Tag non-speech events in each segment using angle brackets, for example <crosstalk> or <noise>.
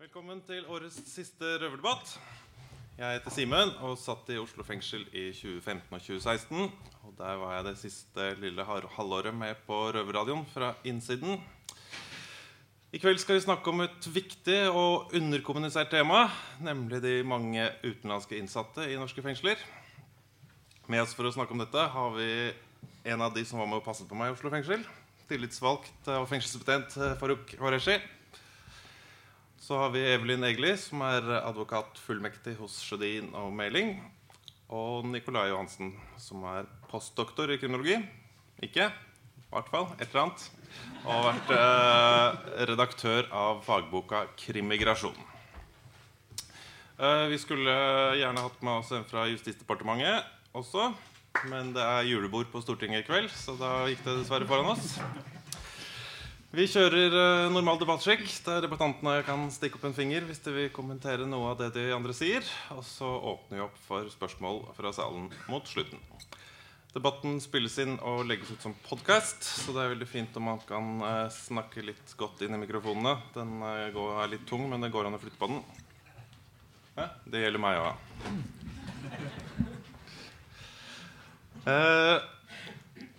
Velkommen til årets siste røverdebatt. Jeg heter Simen og satt i Oslo fengsel i 2015 og 2016. Og Der var jeg det siste lille halvåret med på Røverradioen fra innsiden. I kveld skal vi snakke om et viktig og underkommunisert tema, nemlig de mange utenlandske innsatte i norske fengsler. Med oss for å snakke om dette har vi en av de som var med og passet på meg i Oslo fengsel. Tillitsvalgt og fengselsbetjent Faruk Farouk Wareshi. Så har vi Evelyn Egli, som er advokat fullmektig hos Sjødin og Meling. Og Nicolai Johansen, som er postdoktor i kriminologi. Ikke, i hvert fall. Et eller annet. Og har vært eh, redaktør av fagboka Krimigrasjon. Eh, vi skulle gjerne hatt med oss en fra Justisdepartementet også. Men det er julebord på Stortinget i kveld, så da gikk det dessverre foran oss. Vi kjører uh, normal debattskikk, der debattantene kan stikke opp en finger hvis de vil kommentere noe av det de andre sier. Og så åpner vi opp for spørsmål fra salen mot slutten. Debatten spilles inn og legges ut som podkast, så det er veldig fint om man kan uh, snakke litt godt inn i mikrofonene. Den uh, går, er litt tung, men det går an å flytte på den. Ja, det gjelder meg òg.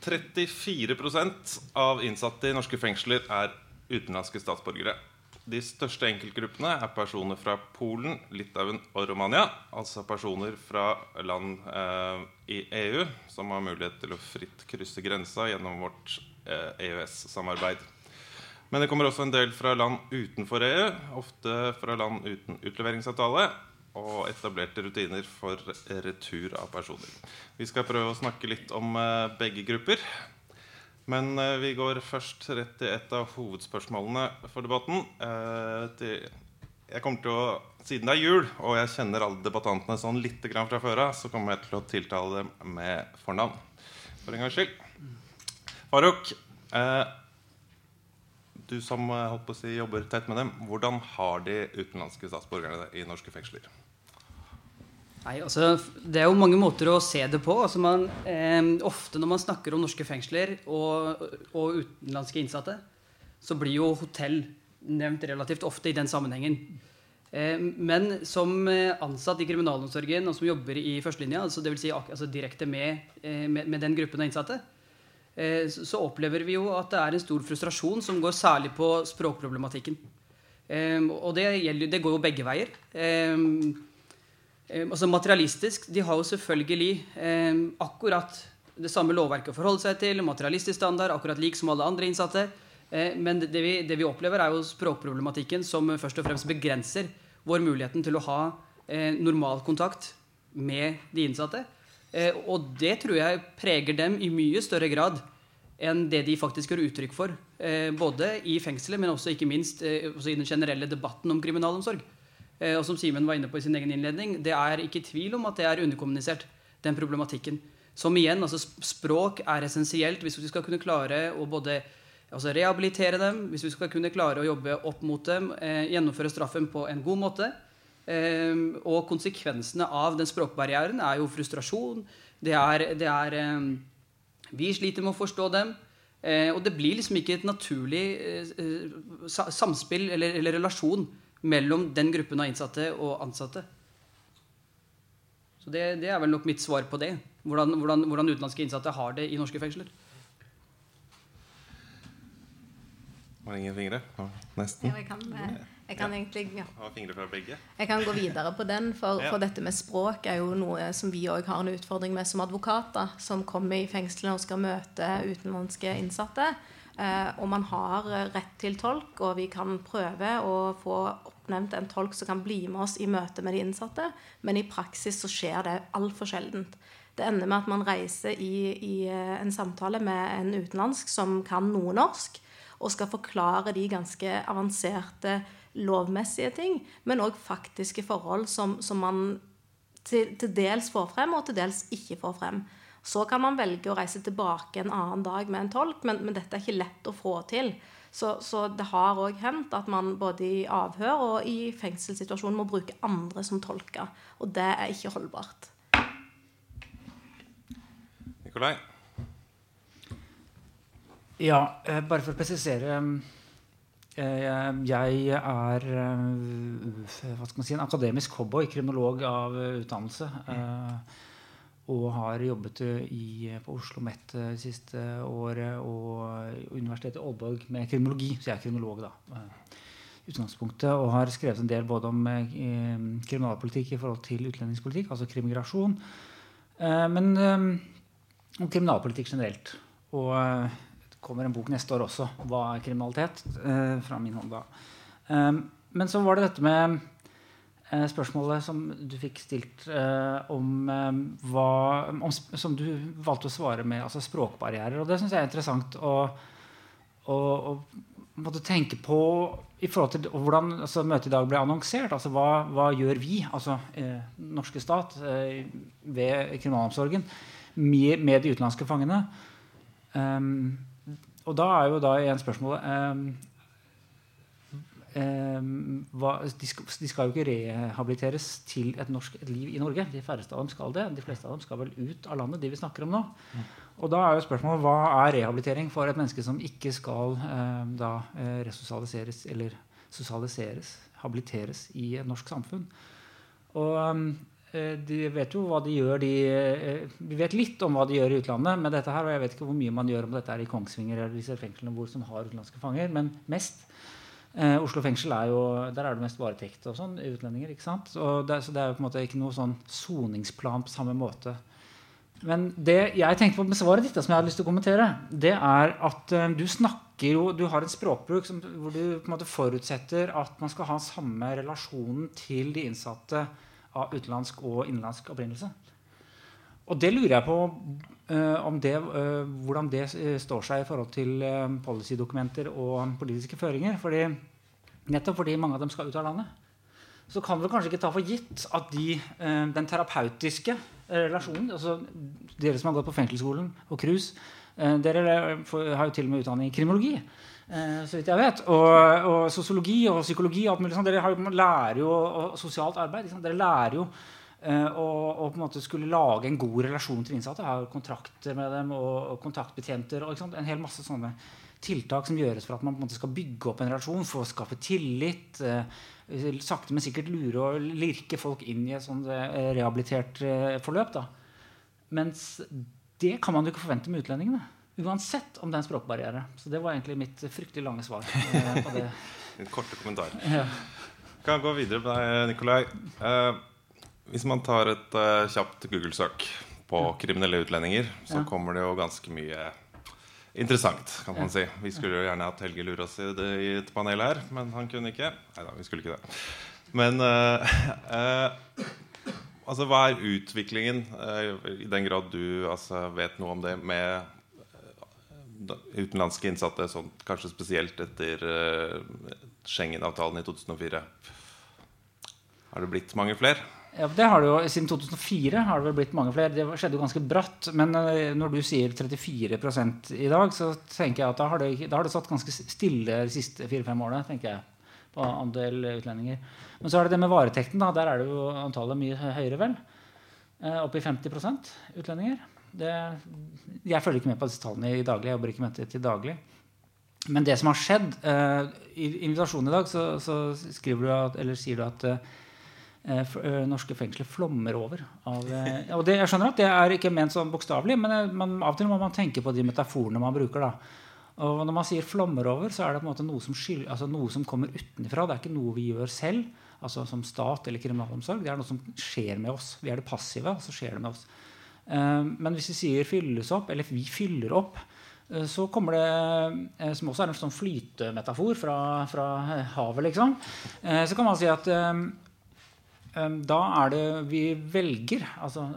34% av innsatte i norske fengsler er utenlandske statsborgere. De største enkeltgruppene er personer fra Polen, Litauen og Romania. Altså personer fra land eh, i EU som har mulighet til å fritt krysse grensa gjennom vårt eh, EØS-samarbeid. Men det kommer også en del fra land utenfor EU, ofte fra land uten utleveringsavtale, og etablerte rutiner for retur av personer. Vi skal prøve å snakke litt om eh, begge grupper. Men eh, vi går først rett til et av hovedspørsmålene for debatten. Eh, jeg kommer til å, Siden det er jul, og jeg kjenner alle debattantene sånn litt fra før av, så kommer jeg til å tiltale dem med fornavn. For en gangs skyld. Farouk, du som eh, si, jobber tett med dem, hvordan har de utenlandske statsborgerne i norske fengsler? Nei, altså, Det er jo mange måter å se det på. Altså, man, eh, ofte når man snakker om norske fengsler og, og, utenlandske innsatte, så blir jo hotell nevnt relativt ofte i den sammenhengen. Eh, men som ansatt i kriminalomsorgen og som jobber i førstelinja, altså dvs. Si, altså direkte med, eh, med, med, den gruppen av innsatte, eh, så, så, opplever vi jo at det er en stor frustrasjon som går særlig på språkproblematikken. Eh, og det, gjelder, det, går jo begge veier. Eh, altså Materialistisk De har jo selvfølgelig eh, akkurat det samme lovverket å forholde seg til. Materialistisk standard, akkurat lik som alle andre innsatte. Eh, men det, det, vi, det, vi, opplever, er jo språkproblematikken som først og fremst begrenser vår muligheten til å ha eh, normal kontakt med de innsatte. Eh, og det tror jeg preger dem i mye større grad enn det de faktisk gjør uttrykk for. Eh, både i fengselet, men også ikke minst også i den generelle debatten om kriminalomsorg. Eh, og som Simen var inne på i sin egen innledning, det er ikke tvil om at det er underkommunisert, den problematikken. Som igjen, altså Språk er essensielt hvis vi skal kunne klare å både altså rehabilitere dem, hvis vi skal kunne klare å jobbe opp mot dem, eh, gjennomføre straffen på en god måte. Eh, og konsekvensene av den språkbarrieren er jo frustrasjon. Det er, det er eh, Vi sliter med å forstå dem. Eh, og det blir liksom ikke et naturlig eh, samspill eller, eller relasjon mellom den gruppen av innsatte og ansatte. Så det, det er vel nok mitt svar på det. Hvordan, hvordan, hvordan, utenlandske innsatte har det i norske fengsler. Var det ingen fingre? Nesten. Ja, jeg kan, eh, jeg kan egentlig ja. fra begge. Jeg kan gå videre på den, for, for dette med språk er jo noe som vi òg har en utfordring med som advokater, som kommer i fengslene og skal møte utenlandske innsatte. Eh, og man har eh, rett til tolk, og vi kan prøve å få oppnevnt en tolk som kan bli med oss i møte med de innsatte, men i praksis så skjer det altfor sjeldent. Det ender med at man reiser i, i, eh, en samtale med en utenlandsk som kan noe norsk, og skal forklare de ganske avanserte lovmessige ting, men òg faktiske forhold som, som man til, til, dels får frem, og til dels ikke får frem. Så kan man velge å reise tilbake en annen dag med en tolk, men, men dette er ikke lett å få til. Så, så det har òg hendt at man både i avhør og i fengselssituasjonen må bruke andre som tolker. Og det er ikke holdbart. Nikolai? Ja, eh, bare for å presisere Jeg er hva skal man si, en akademisk cowboy, kriminolog av utdannelse. Og har jobbet i, på Oslo Met det siste året og Universitetet i Aalborg med kriminologi. Så jeg er kriminolog, da. utgangspunktet, Og har skrevet en del både om kriminalpolitikk i forhold til utlendingspolitikk, altså krimigrasjon. men om kriminalpolitikk generelt. Og kommer en bok neste år også. 'Hva er kriminalitet?' Eh, fra min hånd da. Eh, men så var det dette med eh, spørsmålet som du fikk stilt om hva om, Som du valgte å svare med, altså språkbarrierer. Og det syns jeg er interessant å, å, å tenke på i forhold til hvordan altså, møtet i dag ble annonsert. altså Hva, hva gjør vi, altså eh, norske stat, eh, ved kriminalomsorgen, med, med de utenlandske fangene? Um, og da er jo da igjen spørsmålet um, um, hva, de, skal, de, skal, jo ikke rehabiliteres til et, norsk, et, liv i Norge. De færreste av dem skal det. De fleste av dem skal vel ut av landet, de vi snakker om nå. Mm. Og da er jo spørsmålet hva er rehabilitering for et menneske som ikke skal um, da uh, resosialiseres eller sosialiseres, habiliteres i et norsk samfunn. Og Eh, de vet jo hva de gjør de, eh, Vi vet litt om hva de gjør i utlandet med dette her. Og jeg vet ikke hvor mye man gjør om dette er i Kongsvinger eller disse fengslene hvor som har utenlandske fanger. Men mest. Eh, Oslo fengsel er jo Der er det mest varetekt og sånn. Utlendinger. ikke sant? Det, så det er jo på en måte ikke noe sånn soningsplan på samme måte. Men det jeg tenkte på med svaret ditt, som jeg hadde lyst til å kommentere, det er at eh, du snakker jo Du har en språkbruk som, hvor du på en måte forutsetter at man skal ha samme relasjonen til de innsatte av utenlandsk og innenlandsk opprinnelse. Og det lurer jeg på uh, det, uh, hvordan det uh, står seg i forhold til policydokumenter og politiske føringer. Fordi, nettopp fordi mange av dem skal ut av landet. Så kan vi kanskje ikke ta for gitt at de, den terapeutiske relasjonen altså Dere som har gått på fengselsskolen og KRUS, dere har jo til og med utdanning i kriminologi. Eh, så vidt jeg vet. Og, og, sosiologi og psykologi og alt mulig sånt. Dere har, lærer jo og sosialt arbeid. Liksom. Dere lærer jo eh, å, på en måte skulle lage en god relasjon til innsatte. Ha kontrakter med dem og, og kontaktbetjenter. Og, en hel masse sånne tiltak som gjøres for at man på en måte skal bygge opp en relasjon for å skape tillit. Eh, sakte, men sikkert lure og lirke folk inn i et sånt eh, rehabilitert eh, forløp. Da. Mens det kan man jo ikke forvente med utlendingene. Uansett om det er en språkbarriere. Så det var egentlig mitt fryktelig lange svar. <laughs> Eh, på det. En korte kommentar. Ja. Kan gå videre med deg, Nikolai. Eh, hvis man tar et eh, kjapt Google-søk på ja. kriminelle utlendinger, så ja. kommer det jo ganske mye interessant, kan man si. Vi skulle jo gjerne hatt Helge Lurås i, det, i et panel her, men han kunne ikke. Nei da, vi skulle ikke det. Men eh, uh, altså, hva er utviklingen, i den grad du altså, vet noe om det, med utenlandske innsatte, sånn, kanskje spesielt etter uh, Schengen-avtalen i 2004? Har det blitt mange flere? Ja, det har det jo, Siden 2004 har det vel blitt mange flere. Det skjedde jo ganske bratt. Men uh, når du sier 34 i dag, så tenker jeg at da har det, da har det satt ganske stille de siste fire-fem årene. tenker jeg på andel utlendinger. Men så er det det med varetekten. da, Der er det jo antallet mye høyere, vel. Uh, opp i 50% utlendinger. Det, jeg følger ikke med på disse tallene i daglig. Jeg jobber ikke med det til daglig. Men det som har skjedd eh, I invitasjonen i dag så, så du at, sier du at eh, norske fengsler flommer over. Av, eh, og det, jeg skjønner at det er ikke ment sånn bokstavelig, men man, av og til må man tenke på de metaforene man bruker. da. Og når man sier 'flommer over', så er det noe som, skyld, altså noe som kommer utenfra. Det er ikke noe vi gjør selv, altså som stat eller kriminalomsorg. Det er noe som skjer med oss. Vi er det passive, og så skjer det med oss. Eh, men hvis vi sier 'fylles opp', eller 'vi fyller opp', eh, så kommer det, eh, som også er en sånn flytemetafor fra, fra havet, liksom, så kan man si at da er det vi velger. Altså,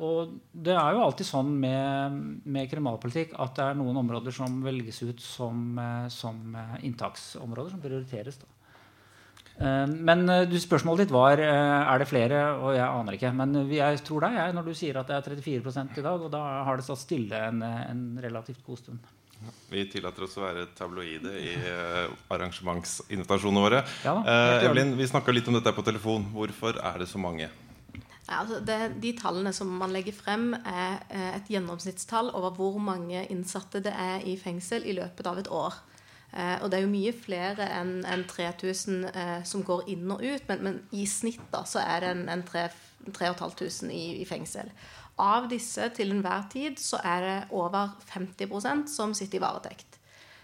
og det er jo alltid sånn med, med, kriminalpolitikk at det er noen områder som velges ut som, som inntaksområder, som prioriteres. Da. Eh, men eh, du, spørsmålet ditt var eh, er det flere, og jeg aner ikke. Men jeg tror deg jeg, når du sier at det er 34% i dag. Og da har det stått stille en, en relativt god stund. Vi tillater oss å være tabloide i arrangementsinvitasjonene våre. Ja, eh, Evelyn, vi snakka litt om dette på telefon. Hvorfor er det så mange? Ja, altså det, de tallene som man legger frem, er et gjennomsnittstall over hvor mange innsatte det er i fengsel i løpet av et år. Eh, og det er jo mye flere enn en 3000 eh, som går inn og ut, men, men, i snitt da, så er det en, en 3500 i, i fengsel. Av disse til enhver tid så er det over 50% som sitter i varetekt.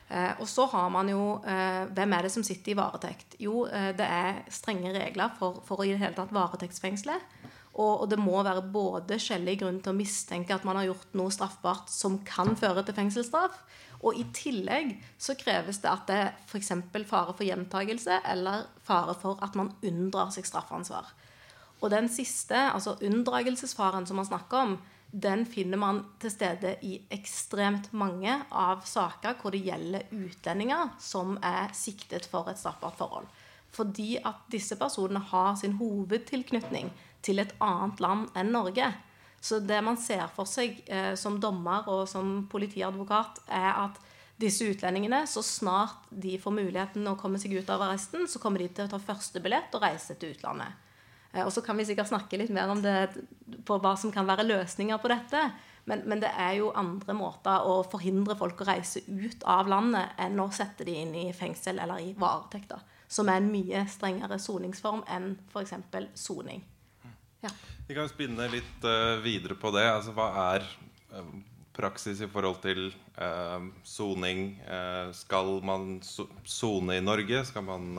Eh, og så har man jo eh, Hvem er det som sitter i varetekt? Jo, eh, det er strenge regler for, for å i det hele tatt varetektsfengsle. Og, og, det må være både skjellig grunn til å mistenke at man har gjort noe straffbart som kan føre til fengselsstraff, og i tillegg så kreves det at det er f.eks. fare for gjentagelse eller fare for at man unndrar seg straffansvar. Og den siste, altså unndragelsesfaren som man snakker om, den finner man til stede i ekstremt mange av saker hvor det gjelder utlendinger som er siktet for et straffbart forhold. Fordi at disse personene har sin hovedtilknytning til et annet land enn Norge. Så det man ser for seg eh, som dommer og som politiadvokat, er at disse utlendingene, så snart de får muligheten å komme seg ut av arresten, så kommer de til å ta første billett og reise til utlandet. Eh, og så kan vi sikkert snakke litt mer om det på hva som kan være løsninger på dette. Men, men, det er jo andre måter å forhindre folk å reise ut av landet enn å sette de inn i fengsel eller i varetekt. Som er en mye strengere soningsform enn f.eks. soning. Ja. Vi kan spinne litt uh, videre på det. Altså, hva er uh, praksis i forhold til eh, soning? Uh, skal man sone i Norge? Skal man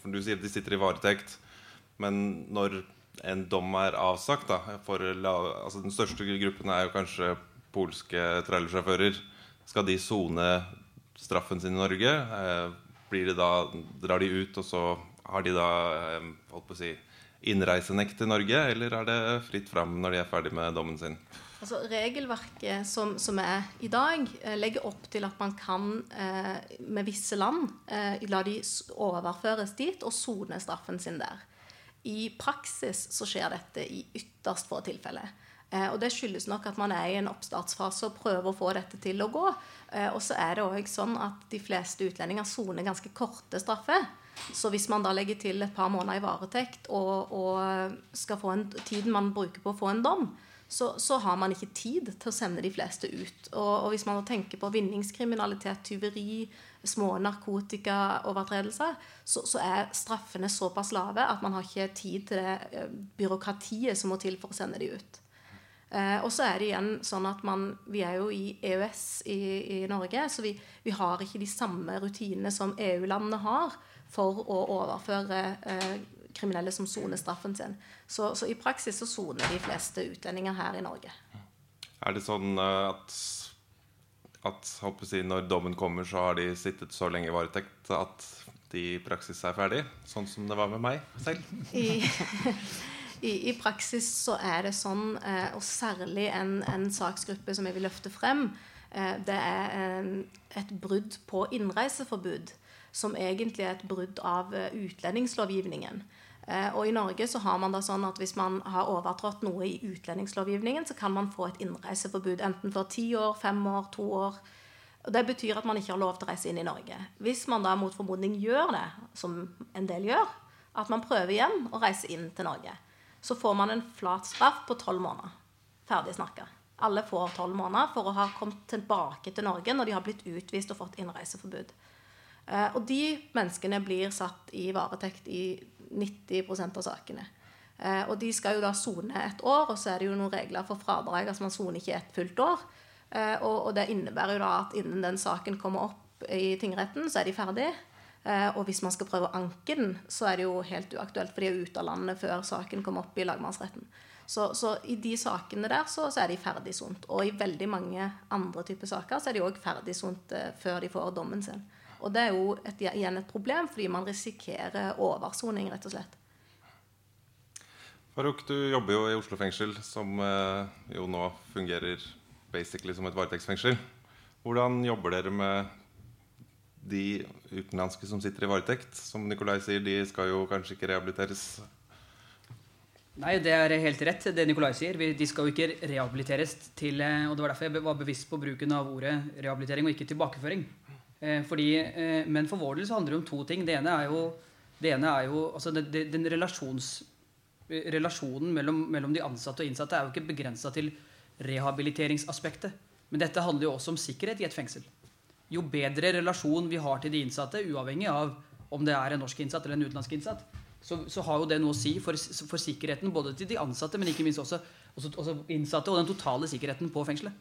For du sier de sitter i varetekt. Men når en dom er avsagt da, for, altså Den største gruppen er jo kanskje polske trailersjåfører. Skal de sone straffen sin i Norge? det da, Drar de ut, og så har de da holdt på å si, innreisenekt til Norge, eller er det fritt fram når de er ferdig med dommen sin? Altså, regelverket som, som, er i dag, eh, legger opp til at man kan eh, med visse land eh, la de overføres dit og sone straffen sin der. I praksis så skjer dette i ytterst få tilfeller. Eh, og Det skyldes nok at man er i en oppstartsfase og prøver å få dette til å gå. Eh, og så er det òg sånn at de fleste utlendinger soner ganske korte straffer. Så hvis man da legger til et par måneder i varetekt og, og skal få en, tiden man bruker på å få en dom, så, så, har man ikke tid til å sende de fleste ut. Og, og hvis man tenker på vinningskriminalitet, tyveri, små narkotikaovertredelser, så, så, er straffene såpass lave at man har ikke tid til det eh, byråkratiet som må til for å sende de ut. Eh, og så er det igjen sånn at man, Vi er jo i EØS i, i Norge, så vi, vi, har ikke de samme rutinene som EU-landene har for å overføre eh, kriminelle som soner straffen sin. Så, så, i praksis så soner de fleste utlendinger her i Norge. Er det sånn eh, at, at jeg, når dommen kommer, så har de sittet så lenge i varetekt at de i praksis er ferdig? Sånn som det var med meg selv? I, <laughs> i, i praksis så er det sånn, eh, og særlig en, en saksgruppe som jeg vil løfte frem, eh, det er et brudd på innreiseforbud som egentlig er et brudd av eh, utlendingslovgivningen. Eh, og I Norge så har man da sånn at hvis man har overtrådt noe i utlendingslovgivningen, så kan man få et innreiseforbud enten for ti år, fem år, to år. Og Det betyr at man ikke har lov til å reise inn i Norge. Hvis man da mot formodning gjør det, som en del gjør, at man prøver igjen å reise inn til Norge, så får man en flat straff på tolv måneder. Ferdig snakka. Alle får tolv måneder for å ha kommet tilbake til Norge når de har blitt utvist og fått innreiseforbud. Eh, og de menneskene blir satt i varetekt i 90 av sakene. Eh, og de skal jo da sone et år, og så er det jo noen regler for fradrag. altså Man soner ikke et fullt år. Eh, og, det innebærer jo da at innen den saken kommer opp i tingretten, så er de ferdig. Og hvis man skal prøve å anke den, så er det jo helt uaktuelt, for de er ute av landet før saken kommer opp i lagmannsretten. Så, så, i de sakene der så, så er de ferdigsont. Og i veldig mange andre typer saker så er de òg ferdigsont før de får dommen sin. Og det er jo et, igjen et problem, fordi man risikerer oversoning, rett og slett. Farouk, du jobber jo i Oslo fengsel, som eh, jo nå fungerer basically som et varetektsfengsel. Hvordan jobber dere med de utenlandske som sitter i varetekt? Som Nikolai sier, de skal jo kanskje ikke rehabiliteres? Nei, det er helt rett, det Nikolai sier. De skal jo ikke rehabiliteres til eh, Og det var derfor jeg var bevisst på bruken av ordet rehabilitering og ikke tilbakeføring. Eh, fordi, eh, men for vår del så handler det om to ting. Det ene er jo, ene er jo altså det, den eh, relasjonen mellom, mellom, de ansatte og innsatte er jo ikke begrensa til rehabiliteringsaspektet. Men dette handler jo også om sikkerhet i et fengsel. jo bedre relasjon vi har til de innsatte, uavhengig av om det er en norsk innsatt eller en utenlandsk innsatt, så, så har jo det noe å si for, for, sikkerheten både til de ansatte, men ikke minst også, også, også innsatte og den totale sikkerheten på fengselet.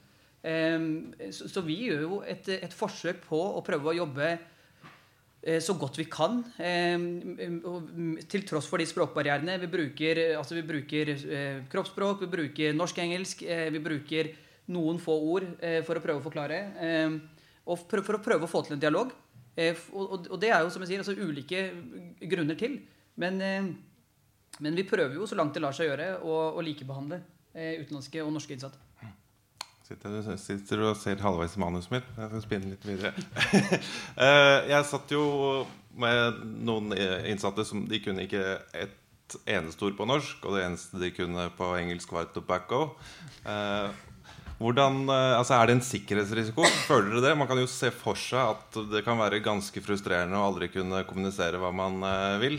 Um, så, vi gjør jo et, et, forsøk på å prøve å jobbe uh, så godt vi kan. Um, til tross for de språkbarrierene. Vi bruker, altså vi bruker uh, kroppsspråk, vi bruker norsk-engelsk, vi bruker noen få ord for å prøve å forklare. Um, og for, å prøve å få til en dialog. Og, og, det er jo som jeg sier, altså ulike grunner til. Men, men, vi prøver jo så langt det lar seg gjøre å, å likebehandle utenlandske og norske innsatte. Sitter, du sitter og ser halvveis i manuset mitt. Jeg skal spinne litt videre. <laughs> Eh, jeg satt jo med noen innsatte som de kunne ikke et eneste ord på norsk. Og det eneste de kunne på engelsk, var 'tobacco'. Eh, hvordan, eh, altså Er det en sikkerhetsrisiko? Føler dere det? Man kan jo se for seg at det kan være ganske frustrerende å aldri kunne kommunisere hva man vil.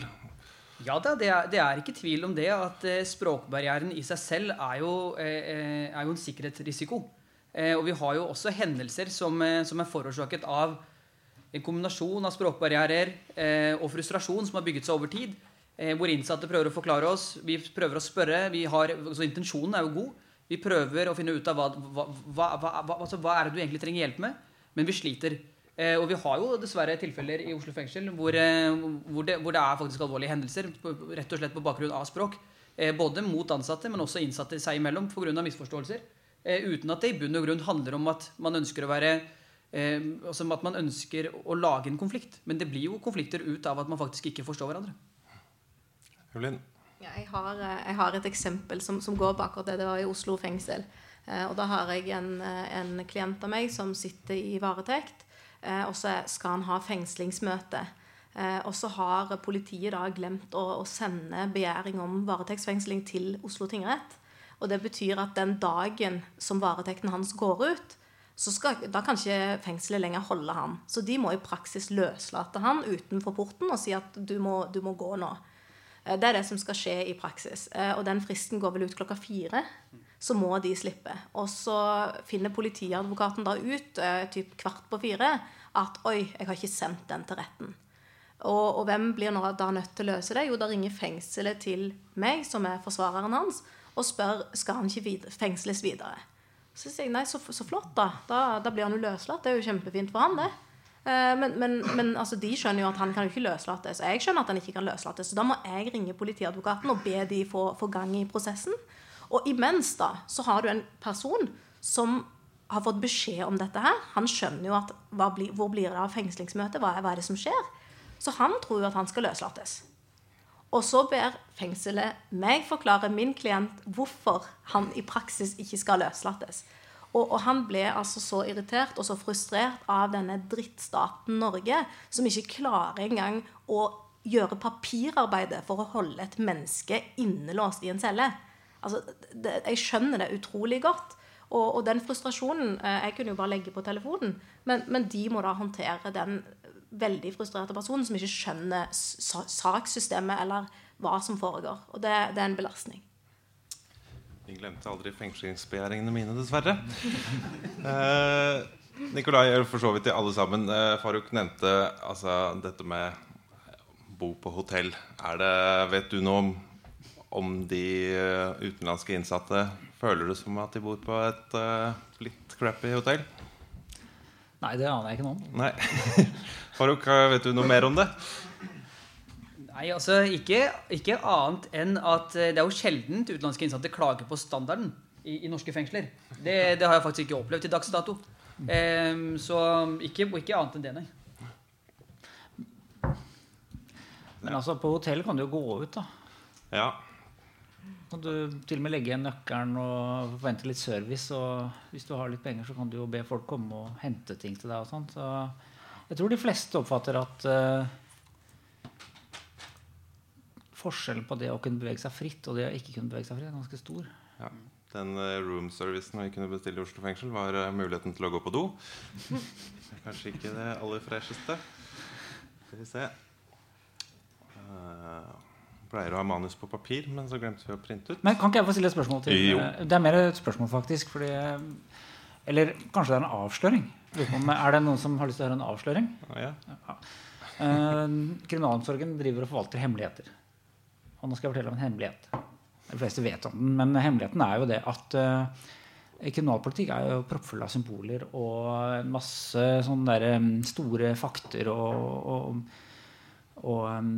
Ja da, det er, det er, ikke tvil om det. At språkbarrieren i seg selv er jo, er jo en sikkerhetsrisiko. Eh, og vi har jo også hendelser som, eh, som er forårsaket av en kombinasjon av språkbarrierer eh, og frustrasjon som har bygget seg over tid. hvor innsatte prøver å forklare oss. Vi prøver å spørre. Har, altså intensjonen er jo god. Vi prøver å finne ut av hva, hva, hva, altså hva er det du egentlig trenger hjelp med. Men vi sliter. Og vi har jo dessverre tilfeller i Oslo fengsel hvor, hvor, det, hvor, det, er faktisk alvorlige hendelser. Rett og slett på bakgrunn av språk. Både mot ansatte, men også innsatte seg imellom pga. misforståelser. Eh, uten at det i bunn og grunn handler om at man ønsker å være eh, altså at man ønsker å lage en konflikt. Men det blir jo konflikter ut av at man faktisk ikke forstår hverandre. Ja, jeg, har, eh, jeg, har, et eksempel som, som, går på akkurat det. Det var i Oslo fengsel. Eh, og da har jeg en, eh, en, klient av meg som sitter i varetekt. Eh, og så skal han ha fengslingsmøte. og så har politiet da glemt å, å sende begjæring om varetektsfengsling til Oslo tingrett. Og det betyr at den dagen som varetekten hans går ut, så skal, da kan ikke fengselet lenger holde han. Så de må i praksis løslate han utenfor porten og si at du må, du må gå nå. Eh, det er det som skal skje i praksis. Eh, og den fristen går vel ut klokka fire. Så må de slippe. Og så finner politiadvokaten da ut eh, typ kvart på fire at oi, jeg har ikke sendt den til retten. Og, og hvem blir da nødt til å løse det? Jo, da ringer fengselet til meg, som er forsvareren hans, og spør skal han ikke videre, fengsles videre. Så sier jeg nei, så, så flott, da. da. da. blir han jo løslatt. Det er jo kjempefint for han, det. Eh, men, men, men altså, de skjønner jo at han kan jo ikke løslates. Jeg skjønner at han ikke kan løslates. Så da må jeg ringe politiadvokaten og be de få, få gang i prosessen. Og imens da, så har du en person som har fått beskjed om dette her. Han skjønner jo at blir, hvor blir det av fengslingsmøtet? Hva, hva er det som skjer? Så han tror jo at han skal løslates. Og så ber fengselet meg forklare min klient hvorfor han i praksis ikke skal løslates. Og, og, han ble altså så irritert og så frustrert av denne drittstaten Norge, som ikke klarer engang å gjøre papirarbeidet for å holde et menneske innelåst i en celle. Altså, det, jeg skjønner det utrolig godt. Og, og den frustrasjonen eh, Jeg kunne jo bare legge på telefonen, men, men de må da håndtere den veldig frustrerte personen som ikke skjønner sakssystemet eller hva som foregår. Og det, det er en belastning. Vi glemte aldri fengslingsbegjæringene mine, dessverre. <laughs> eh, Nikolai, for så vidt til alle sammen. Eh, Faruk nevnte altså, dette med bo på hotell. Er det, vet du noe om, om de uh, utenlandske innsatte føler det som at de bor på et uh, litt crappy hotell? Nei, det aner jeg ikke noe om. Nei. <laughs> Faruk, vet du noe mer om det? Nei, altså ikke, ikke, annet enn at eh, det er jo sjelden utenlandske innsatte klager på standarden i, i norske fengsler. Det, det, har jeg faktisk ikke opplevd til dags dato. Um, så ikke, ikke, annet enn det, nei. Men altså, på hotell kan du jo gå ut, da. Ja. Kan du til og med legge igjen nøkkelen og forvente litt service. Og hvis du har litt penger, så kan du jo be folk komme og hente ting til deg. og sånt. Så jeg tror de fleste oppfatter at uh, forskjellen på det å kunne bevege seg fritt og det å ikke kunne bevege seg fritt, er ganske stor. Ja. Den uh, room-servicen vi kunne bestille i Oslo fengsel, var uh, muligheten til å gå på do. <laughs> Kanskje ikke det aller fresheste. Skal vi se. Uh, pleier å ha manus på papir, men så glemte vi å printe ut. Men Kan ikke jeg få stille et spørsmål til? Jo. Det er mer et spørsmål, faktisk. Fordi, eller kanskje det er en avsløring. Er det noen som har lyst til å høre en avsløring? Ja. Ja. Uh, kriminalomsorgen driver og forvalter hemmeligheter. Og nå skal jeg fortelle om en hemmelighet. De fleste vet om den, men hemmeligheten er jo det at uh, kriminalpolitikk er jo proppfull av symboler og en masse sånne der, um, store fakter og, og, og um,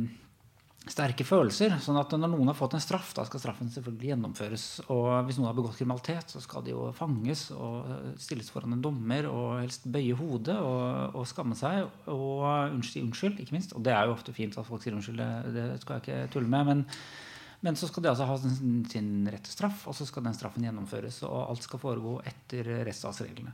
sterke følelser. sånn at når noen har fått en straff, da skal straffen selvfølgelig gjennomføres. Og hvis noen har begått kriminalitet, så skal de jo fanges og stilles foran en dommer og helst bøye hodet og, og skamme seg og si unnskyld, ikke minst. Og det er jo ofte fint at folk sier unnskyld, det, det skal jeg ikke tulle med. men men så skal de altså ha sin, sin rette straff, og så skal den straffen gjennomføres. Og alt skal foregå etter rettsstatsreglene.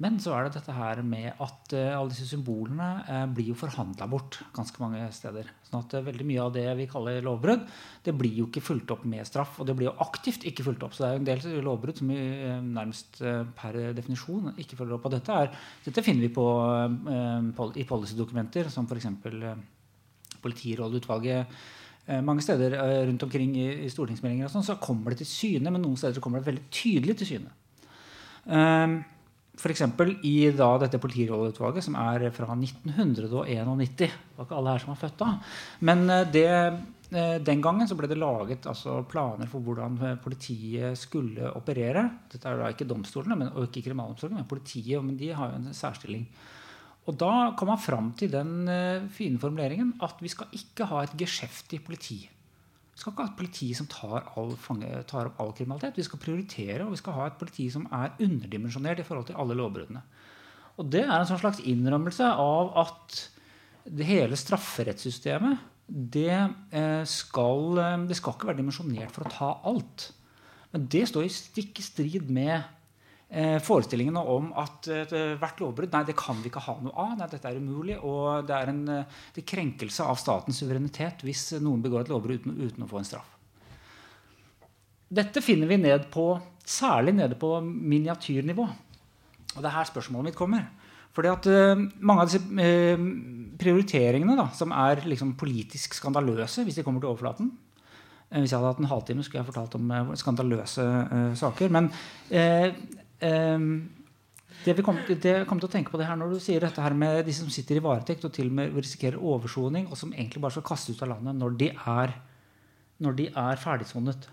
Men så er det dette her med at uh, alle disse symbolene uh, blir jo forhandla bort ganske mange steder. Sånn at uh, veldig mye av det vi kaller lovbrudd, det blir jo ikke fulgt opp med straff. Og det blir jo aktivt ikke fulgt opp. Så det er jo en del lovbrudd som vi nærmest per definisjon ikke følger opp. Og dette, er, dette finner vi på, i policydokumenter, som f.eks. Politirådutvalget mange steder rundt omkring i stortingsmeldinger og sånn, så kommer det til syne, men noen steder kommer det veldig tydelig til syne. Um, F.eks. i da dette politirolleutvalget, som er fra 1991. Det var ikke alle her som var født da. Men eh, det, eh, den gangen så ble det laget altså, planer for hvordan eh, politiet skulle operere. Dette er da ikke domstolene men, og ikke kriminalomsorgen, men politiet. Men de har jo en særstilling. Og da kom man fram til den fine formuleringen at vi skal ikke ha et geskjeftig politi. Vi skal ikke ha et politi som tar, all, fange, tar, opp all kriminalitet. Vi skal prioritere, og vi skal ha et politi som er underdimensjonert i forhold til alle lovbruddene. Og det er en sånn slags innrømmelse av at det hele strafferettssystemet det eh, skal, eh, det skal ikke være dimensjonert for å ta alt. Men det står i stikk strid med forestillingene om at eh, hvert lovbrudd nei, det kan vi ikke ha noe av. Nei, dette er umulig. Og det er en eh, det krenkelse av statens suverenitet hvis noen begår et lovbrudd uten, uten, å få en straff. Dette finner vi ned på, særlig nede på miniatyrnivå. Og det er her spørsmålet mitt kommer. Fordi at uh, Mange av disse uh, prioriteringene da, som er liksom politisk skandaløse hvis de kommer til overflaten uh, Hvis jeg hadde hatt en halvtime, skulle jeg fortalt om skandaløse saker. Men det vi kommer kom til å tenke på det her når du sier dette her med de som sitter i varetekt og til og med risikerer oversoning, og som egentlig bare skal kastes ut av landet når de er, når de er ferdigsonet.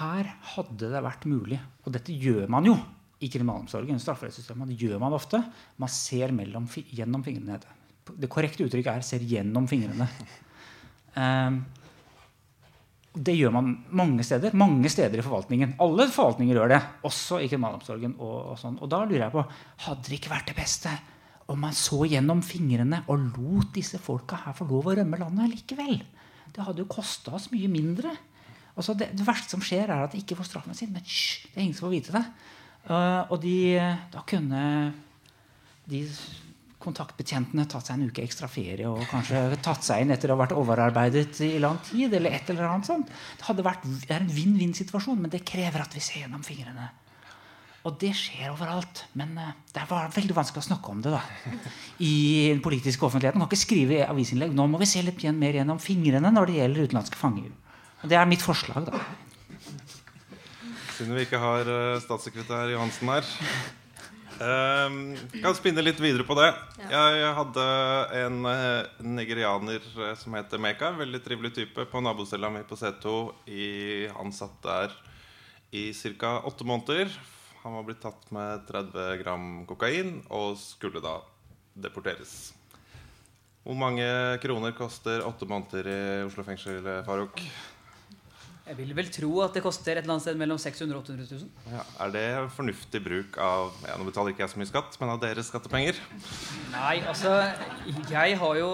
Her hadde det vært mulig, og dette gjør man jo i kriminalomsorgen. strafferettssystemet, Det gjør man ofte. Man ser mellom, gjennom fingrene. Det korrekte uttrykket er 'ser gjennom fingrene'. Um, det gjør man mange steder. Mange steder i forvaltningen. Alle forvaltninger gjør det, også i kriminalomsorgen. Og, og, sånn. og da lurer jeg på Hadde det ikke vært det beste om man så gjennom fingrene og lot disse folka her få lov å rømme landet likevel? Det hadde jo kosta oss mye mindre. Altså det, det, verste som skjer, er at de ikke får straffen sin. Men hysj, det er ingen som får vite det. Uh, og de, da kunne de kontaktbetjentene tatt seg en uke ekstra ferie og kanskje tatt seg inn etter å ha vært overarbeidet i lang tid. eller et eller annet sånt. Det, vært, det er en vinn-vinn-situasjon, men det krever at vi ser gjennom fingrene. Og det skjer overalt. Men uh, det var veldig vanskelig å snakke om det da, i den politiske offentligheten. Man kan ikke skrive avisinnlegg. Nå må vi se litt mer gjennom fingrene når det gjelder utenlandske fanger. Og det er mitt forslag, da. Siden vi ikke har uh, statssekretær Johansen her Um, kan spinne litt videre på det. Ja. Jeg hadde en uh, nigerianer uh, som heter Meka. Veldig trivelig type. På nabocella mi på C2. I, han satt der i ca. åtte måneder. Han var blitt tatt med 30 gram kokain og skulle da deporteres. Hvor mange kroner koster åtte måneder i Oslo fengsel, Farouk? Jeg vil vel tro at det koster et eller annet sted mellom 600 og 800 000. Ja, er det fornuftig bruk av ja, Nå betaler ikke jeg så mye skatt, men av deres skattepenger? Nei, altså Jeg har jo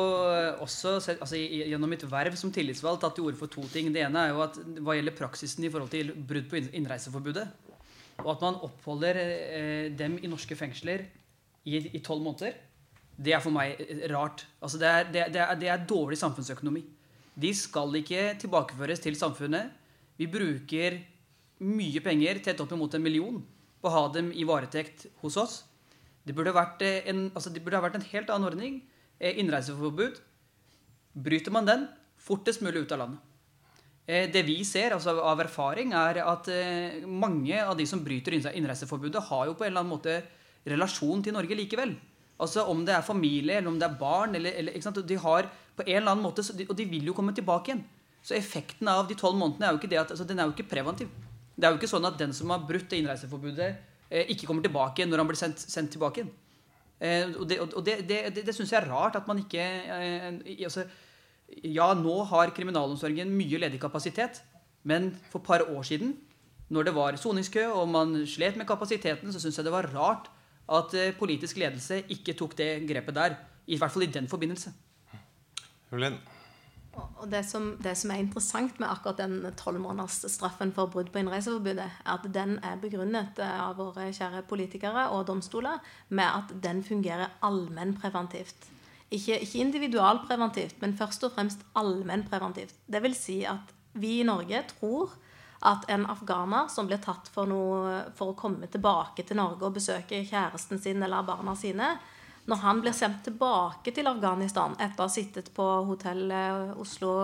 også sett, altså, gjennom mitt verv som tillitsvalgt tatt til orde for to ting. Det ene er jo at hva gjelder praksisen i forhold til brudd på innreiseforbudet, og at man oppholder eh, dem i norske fengsler i tolv måneder, det er for meg rart. Altså, det, er, det, det, er, det er dårlig samfunnsøkonomi. De skal ikke tilbakeføres til samfunnet vi bruker mye penger, tett opp imot en million, på å ha dem i varetekt hos oss. Det burde vært eh, en, altså det burde ha vært en helt annen ordning. Eh, innreiseforbud. Bryter man den, fortest mulig ut av landet. Eh, det vi ser altså av erfaring, er at mange av de som bryter innreiseforbudet, har jo på en eller annen måte relasjon til Norge likevel. Altså Om det er familie eller om det er barn. Eller, eller, de har på en eller annen måte, Og de vil jo komme tilbake igjen. Så effekten av de tolv månedene er jo ikke det at, altså, den er jo ikke preventiv. Det er jo ikke sånn at den som har brutt det innreiseforbudet, eh, ikke kommer tilbake når han blir sendt, sendt tilbake igjen. Eh, og det, og det, det, det, det syns jeg er rart at man ikke eh, altså, Ja, nå har kriminalomsorgen mye ledig kapasitet, men for et par år siden, når det var soningskø og man slet med kapasiteten, så syns jeg det var rart at eh, politisk ledelse ikke tok det grepet der. I hvert fall i den forbindelse. Evelyn? Og det som, det som, er interessant med akkurat den tolvmånedersstraffen for brudd på innreiseforbudet, er at den er begrunnet eh, av våre kjære politikere og domstoler med at den fungerer allmennpreventivt. Ikke, ikke individualpreventivt, men først og fremst allmennpreventivt. Det vil si at vi i Norge tror at en afghaner som blir tatt for, noe, for å komme tilbake til Norge og besøke kjæresten sin eller barna sine, når han blir sendt tilbake til Afghanistan etter å ha sittet på hotell eh, Oslo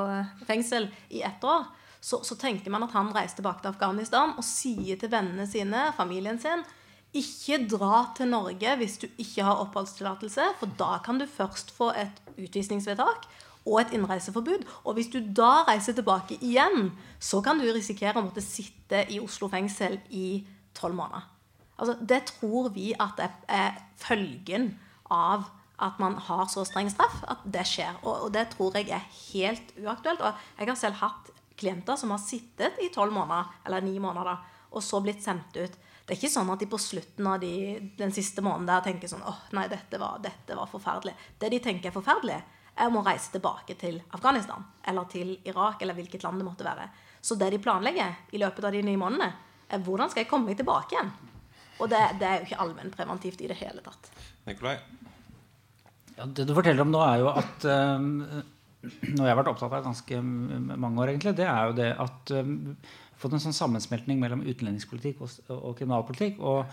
fengsel i ett år, så, så, tenker man at han reiser tilbake til Afghanistan og sier til vennene sine, familien sin, ikke dra til Norge hvis du ikke har oppholdstillatelse, for da kan du først få et utvisningsvedtak og et innreiseforbud. Og hvis du da reiser tilbake igjen, så kan du risikere å måtte sitte i Oslo fengsel i tolv måneder. Altså, det tror vi at det er følgen av at man har så streng straff at det skjer. Og, og, det tror jeg er helt uaktuelt. Og jeg har selv hatt klienter som har sittet i tolv måneder, eller ni måneder, da, og så blitt sendt ut. Det er ikke sånn at de på slutten av de, den siste måneden der tenker sånn åh, nei, dette var, dette var forferdelig. Det de tenker er forferdelig, er å reise tilbake til Afghanistan eller til Irak eller hvilket land det måtte være. Så det de planlegger i løpet av de nye månedene, er hvordan skal jeg komme meg tilbake igjen? Og det, det er jo ikke allmennpreventivt i det hele tatt. Nikolai? Ja, det du forteller om nå, er jo at um, Noe jeg har vært opptatt av ganske mange år, egentlig, det er jo det at um, fått en sånn sammensmeltning mellom utlendingspolitikk og, og kriminalpolitikk. Og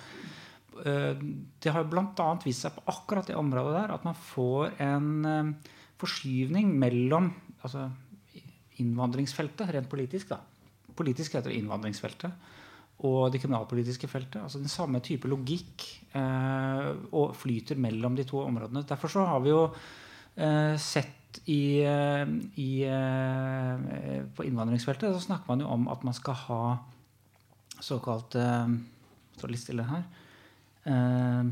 uh, det har bl.a. vist seg på akkurat det området der at man får en forskyvning mellom altså, innvandringsfeltet, rent politisk, da. Politisk heter det innvandringsfeltet og det kriminalpolitiske feltet. altså Den samme type logikk eh, og flyter mellom de to områdene. Derfor så har vi jo eh, sett i, eh, i, eh, På innvandringsfeltet så snakker man jo om at man skal ha såkalt eh, Står litt stille her. Eh,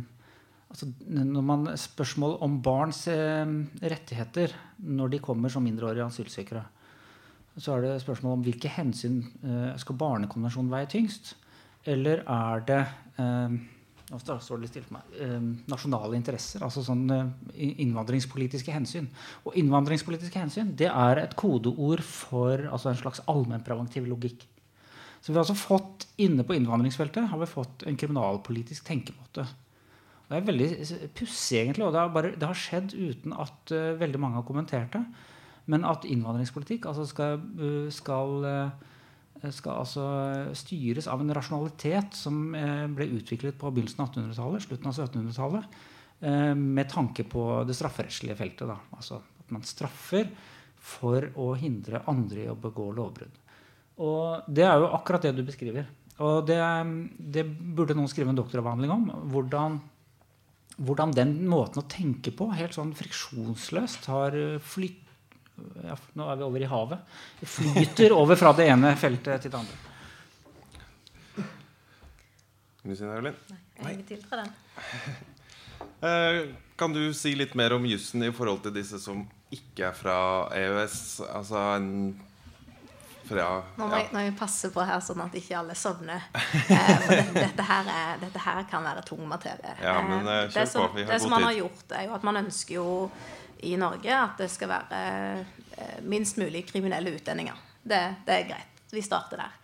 altså når man Spørsmål om barns rettigheter når de kommer som mindreårige asylsøkere så er det spørsmål om hvilke hensyn uh, skal barnekonvensjonen veie tyngst? Eller er det uh, nå står det stille meg, uh, nasjonale interesser, altså sånn innvandringspolitiske hensyn. Og innvandringspolitiske hensyn det er et kodeord for altså en slags allmennpreventiv logikk. Så vi har altså fått, Inne på innvandringsfeltet har vi fått en kriminalpolitisk tenkemåte. Det er veldig pussig, egentlig, og det har, bare, det har, skjedd uten at veldig mange har kommentert det. Men at innvandringspolitikk altså skal, øh, skal, øh, skal altså styres av en rasjonalitet som øh, ble utviklet på begynnelsen av 1800-tallet, slutten av 1700-tallet, med tanke på det strafferettslige feltet. Da. Altså at man straffer for å hindre andre i å begå lovbrudd. Og det er jo akkurat det du beskriver. Og det, det burde noen skrive en doktoravhandling om. Hvordan, hvordan, den måten å tenke på helt sånn friksjonsløst har flytt, ja, Nå er vi over i havet. Det flyter over fra det ene feltet til det andre. Kan du si noe? Nei, jeg tiltrer den. <laughs> Eh, kan du si litt mer om jussen i forhold til disse som ikke er fra EØS? Altså en fra, nå, må jeg, nå må jeg passe på her, sånn at ikke alle sovner. Eh, dette, dette, her er, dette, her kan være tung materie. Ja, men, eh, eh det som, det som man har gjort, er jo at man ønsker jo i Norge at det skal være eh, minst mulig kriminelle utlendinger. Det, det er greit. Vi starter der.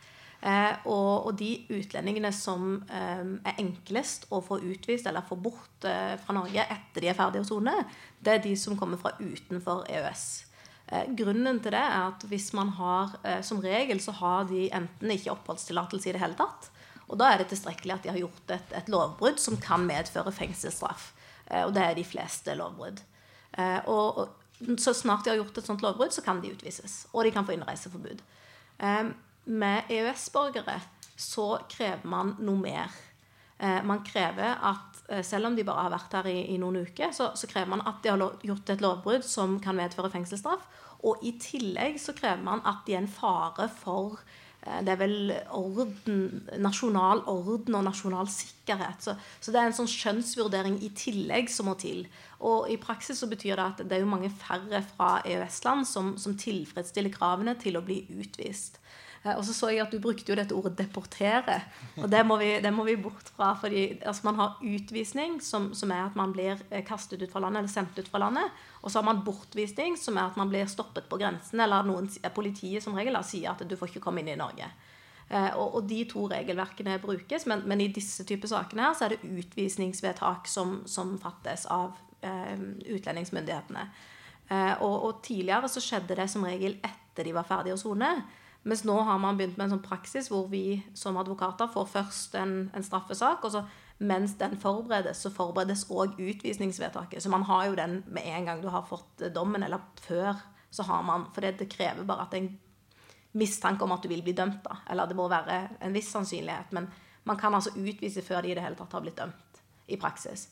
Eh, og, og, de utlendingene som eh, er enklest å få utvist eller få bort eh, fra Norge etter de er ferdige å sone, det er de som kommer fra utenfor EØS. Eh, grunnen til det er at hvis man har eh, Som regel så har de enten ikke oppholdstillatelse i det hele tatt. Og da er det tilstrekkelig at de har gjort et, et lovbrudd som kan medføre fengselsstraff. og det er de fleste lovbrudd. Eh, og, så snart de har gjort et sånt lovbrudd, så kan de utvises. Og de kan få innreiseforbud. Eh, med EØS-borgere så krever man noe mer. Eh, man krever at selv om de bare har vært her i, i noen uker, så, så, krever man at de har gjort et lovbrudd som kan medføre fengselsstraff. Og i tillegg så krever man at de er en fare for det er vel orden, nasjonal orden og nasjonal sikkerhet. Så, så, det er en sånn skjønnsvurdering i tillegg som må til. Og i praksis så betyr det at det er jo mange færre fra EØS-land som, som tilfredsstiller kravene til å bli utvist. Eh, og så så jeg at du brukte jo dette ordet 'deportere'. Og det må vi, det må vi bort fra. fordi altså, man har utvisning, som, som, er at man blir eh, kastet ut fra landet eller sendt ut fra landet. Og så har man bortvisning, som er at man blir stoppet på grensen. Eller noen, politiet som regel sier at du får ikke komme inn i Norge. Eh, og, og, de to regelverkene brukes, men, men, i disse typer sakene her så er det utvisningsvedtak som, som fattes av eh, utlendingsmyndighetene. Eh, og, og, tidligere så skjedde det som regel etter de var ferdige å sone. Mens nå har man begynt med en sånn praksis hvor vi som advokater får først en, en straffesak, og så mens den forberedes, så forberedes òg utvisningsvedtaket. Så man har jo den med en gang du har fått dommen, eller før. så har man, For det, det krever bare at det er en mistanke om at du vil bli dømt. da, Eller det må være en viss sannsynlighet. Men man kan altså utvise før de i det hele tatt har blitt dømt i praksis.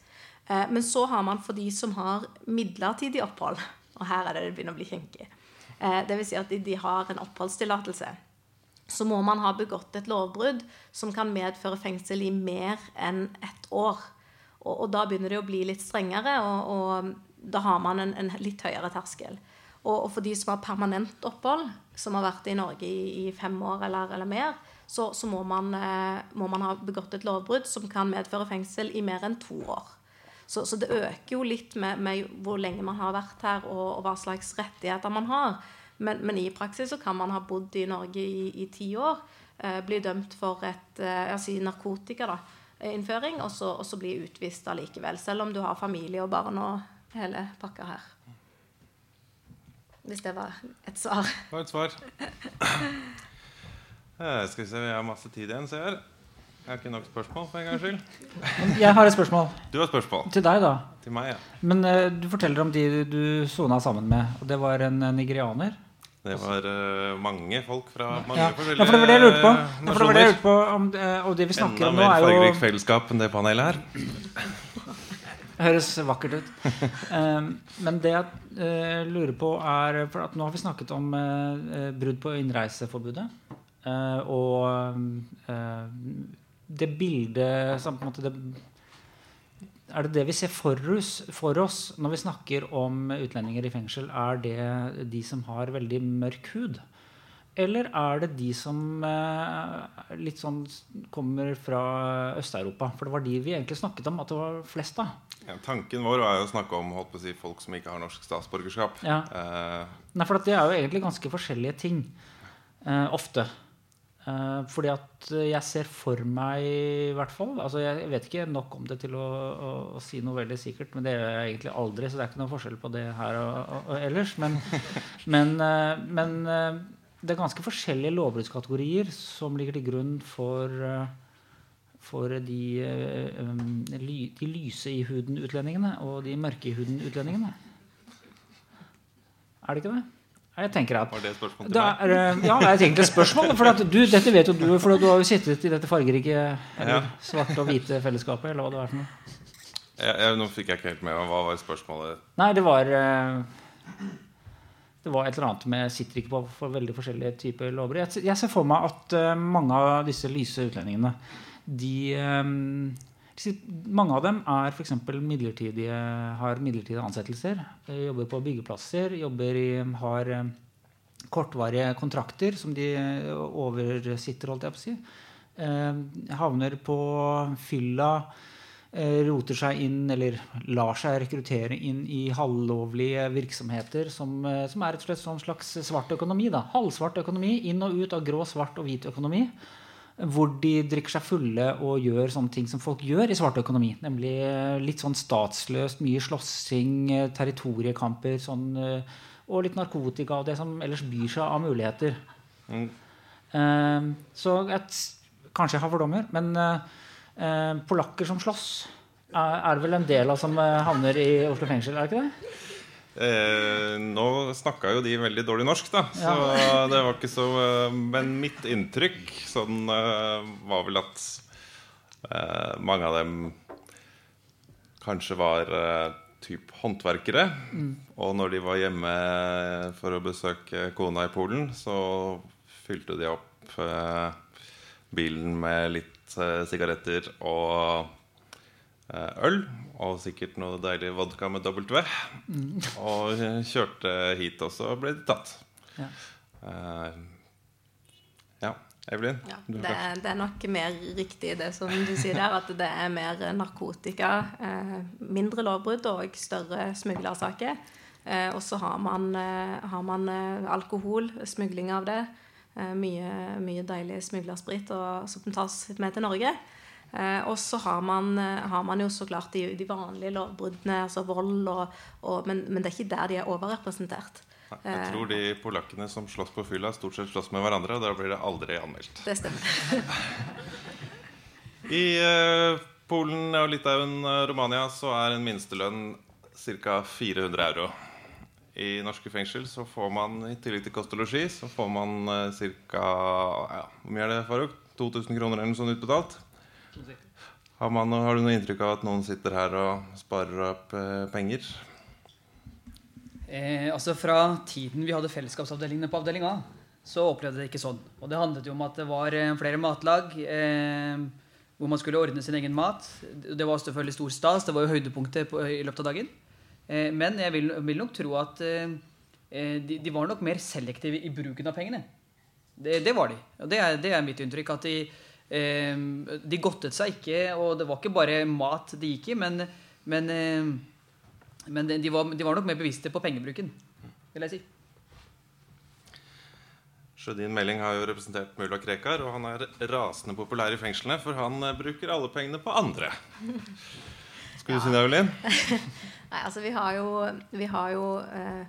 Eh, men så har man for de som har midlertidig opphold, og her er det det begynner å bli kinkig Eh, Dvs. Si at de, har en oppholdstillatelse. Så må man ha begått et lovbrudd som kan medføre fengsel i mer enn ett år. Og, og da begynner det å bli litt strengere, og, og da har man en, en litt høyere terskel. Og, og, for de som har permanent opphold, som har vært i Norge i, i fem år eller, eller mer, så, så må, man, eh, må, man, ha begått et lovbrudd som kan medføre fengsel i mer enn to år. Så, så det øker jo litt med, med, hvor lenge man har vært her, og, og hva slags rettigheter man har. Men, men, i praksis så kan man ha bodd i Norge i, ti år, eh, bli dømt for et eh, jeg sier narkotika, da, innføring, og så, og så bli utvist allikevel. Selv om du har familie og barn og hele pakka her. Hvis det var et svar. Det var et svar. <clears throat> Eh, skal vi se, Vi har masse tid igjen, ser jeg. Jeg har ikke nok spørsmål for en gangs skyld. <laughs> Jeg har et spørsmål. Du har et spørsmål. Til deg, da. Til meg, ja. Men uh, du forteller om de du sona sammen med. Og det var en nigerianer? Det var uh, mange folk fra mange ja. forskjellige ja, for det var det jeg lurte på. Ja, for det var det jeg lurte på om, uh, og det vi snakker Enda om nå, er jo Enda mer fargerikt fellesskap enn det panelet her. <laughs> Høres vakkert ut. Um, men det jeg uh, lurer på, er For at nå har vi snakket om brudd på innreiseforbudet. og det bildet måte det, Er det det vi ser for oss, for oss, når vi snakker om utlendinger i fengsel? Er det de som har veldig mørk hud? Eller er det de som eh, litt sånn kommer fra Øst-Europa? For det var de vi egentlig snakket om at det var flest av. Ja, tanken vår er jo å snakke om å si, folk som ikke har norsk statsborgerskap. Ja. Eh. Nei, for det er jo egentlig ganske forskjellige ting. Eh, ofte. Uh, fordi at jeg ser for meg, i hvert fall altså Jeg vet ikke nok om det til å, å, å, si noe veldig sikkert, men det gjør jeg egentlig aldri, så det er ikke noen forskjell på det her og, og, og ellers. Men, <laughs> men, uh, men uh, det er ganske forskjellige lovbruddskategorier som ligger til grunn for, for de, um, de lyse i huden-utlendingene og de mørke i huden-utlendingene. Er det ikke det? Jeg tenker at Var det et spørsmål til meg? Er, ja, det er egentlig et spørsmål. For du, dette vet jo du, for du har jo sittet i dette fargerike eller ja. svarte og hvite fellesskapet. Eller hva det var for noe. Jeg, jeg, nå fikk jeg ikke helt med meg. Hva var spørsmålet? Nei, det var eh, Det var et eller annet med Sitter ikke på for veldig forskjellige typer lover. Jeg, jeg ser for meg at uh, mange av disse lyse utlendingene de mange av dem er f.eks. midlertidige, har midlertidige ansettelser. Jobber på byggeplasser, jobber i, har eh, kortvarige kontrakter som de oversitter, holdt jeg på å si. Eh, havner på fylla, eh, roter seg inn eller lar seg rekruttere inn i halvlovlige virksomheter som, som er et slags svart økonomi. Da. Halvsvart økonomi. Inn og ut av grå, svart og hvit økonomi hvor de drikker seg fulle og gjør sånne ting som folk gjør i svart økonomi. Nemlig eh, litt sånn statsløst, mye slåssing, eh, territoriekamper sånn, eh, og litt narkotika og det som ellers byr seg av muligheter. Mm. Uh, så et, kanskje jeg har fordommer, men uh, polakker som slåss, er, er vel en del av som havner i Oslo fengsel, er det ikke det? Eh, nå snakka jo de veldig dårlig norsk, da. Så ja. <laughs> det var ikke så eh, Men mitt inntrykk sånn eh, var vel at eh, mange av dem kanskje var eh, typ håndverkere. Mm. Og når de var hjemme for å besøke kona i Polen, så fylte de opp bilen med litt sigaretter og øl. Og sikkert noe deilig vodka med W. Mm. Og kjørte hit også og ble tatt. Ja. ja. Evelyn? Ja, det, er, det, er nok mer riktig det som du sier der, at det er mer narkotika. Eh, mindre lovbrudd og større smuglersaker. Eh, og så har man, eh, har man eh, alkohol, smugling av det. Eh, mye, mye, deilig smuglersprit som tas med til Norge. Eh, og så har man, har man, jo så klart de, de vanlige lovbruddene, altså vold, og, og, men, men det er ikke der de er overrepresentert. Jeg tror de polakkene som slåss på fylla, stort sett slåss med hverandre. Og da blir det aldri anmeldt. Det stemmer. <laughs> I uh, Polen og Litauen og Romania så er en minstelønn ca. 400 euro. I norske fengsel så får man i tillegg til kost og losji så får man ca. Ja, hvor mye er det, Farouk? 2000 kroner eller noe sånt utbetalt? Har, man, har, du noe inntrykk av at noen sitter her og sparer opp eh, penger? Eh, altså Fra tiden vi hadde fellesskapsavdelingene på avdeling A, så opplevde det ikke sånn. Og det handlet jo om at det var eh, flere matlag eh, hvor man skulle ordne sin egen mat. Det var selvfølgelig stor stas. Det var jo høydepunktet på, i løpet av dagen. Eh, men jeg vil, vil, nok tro at eh, de, de, var nok mer selektive i bruken av pengene. Det, det var de. Og det er, det er, mitt inntrykk. At de, de godtet seg ikke. Og det var ikke bare mat de gikk i, men, men men de var, de var, nok mer bevisste på pengebruken, vil jeg si. Sjødin Meling har jo representert mulla Krekar, og han er rasende populær i fengslene, for han eh, bruker alle pengene på andre. Skal du ja. si det, Evelyn? <laughs> Nei, altså vi har jo, vi har jo eh,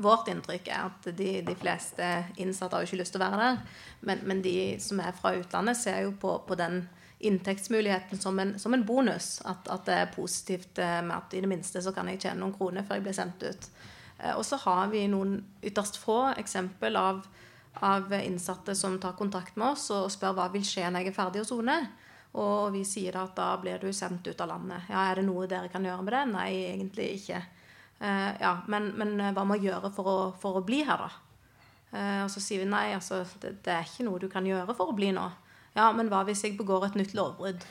Vårt inntrykk er at de, de, fleste innsatte har jo ikke lyst til å være der. Men, men de som er fra utlandet, ser jo på, på den inntektsmuligheten som en, som en bonus. At, at, det er positivt eh, med at i det minste så kan jeg tjene noen kroner før jeg blir sendt ut. Eh, og så har vi noen ytterst få eksempel av, av, innsatte som tar kontakt med oss og spør hva vil skje når jeg er ferdig å sone. Og vi sier da at da blir du sendt ut av landet. Ja, Er det noe dere kan gjøre med det? Nei, egentlig ikke. Uh, ja, men, men, hva må jeg gjøre for å, for å bli her, da? Uh, og så sier vi nei, altså, det, det, er ikke noe du kan gjøre for å bli nå. Ja, men hva hvis jeg begår et nytt lovbrudd?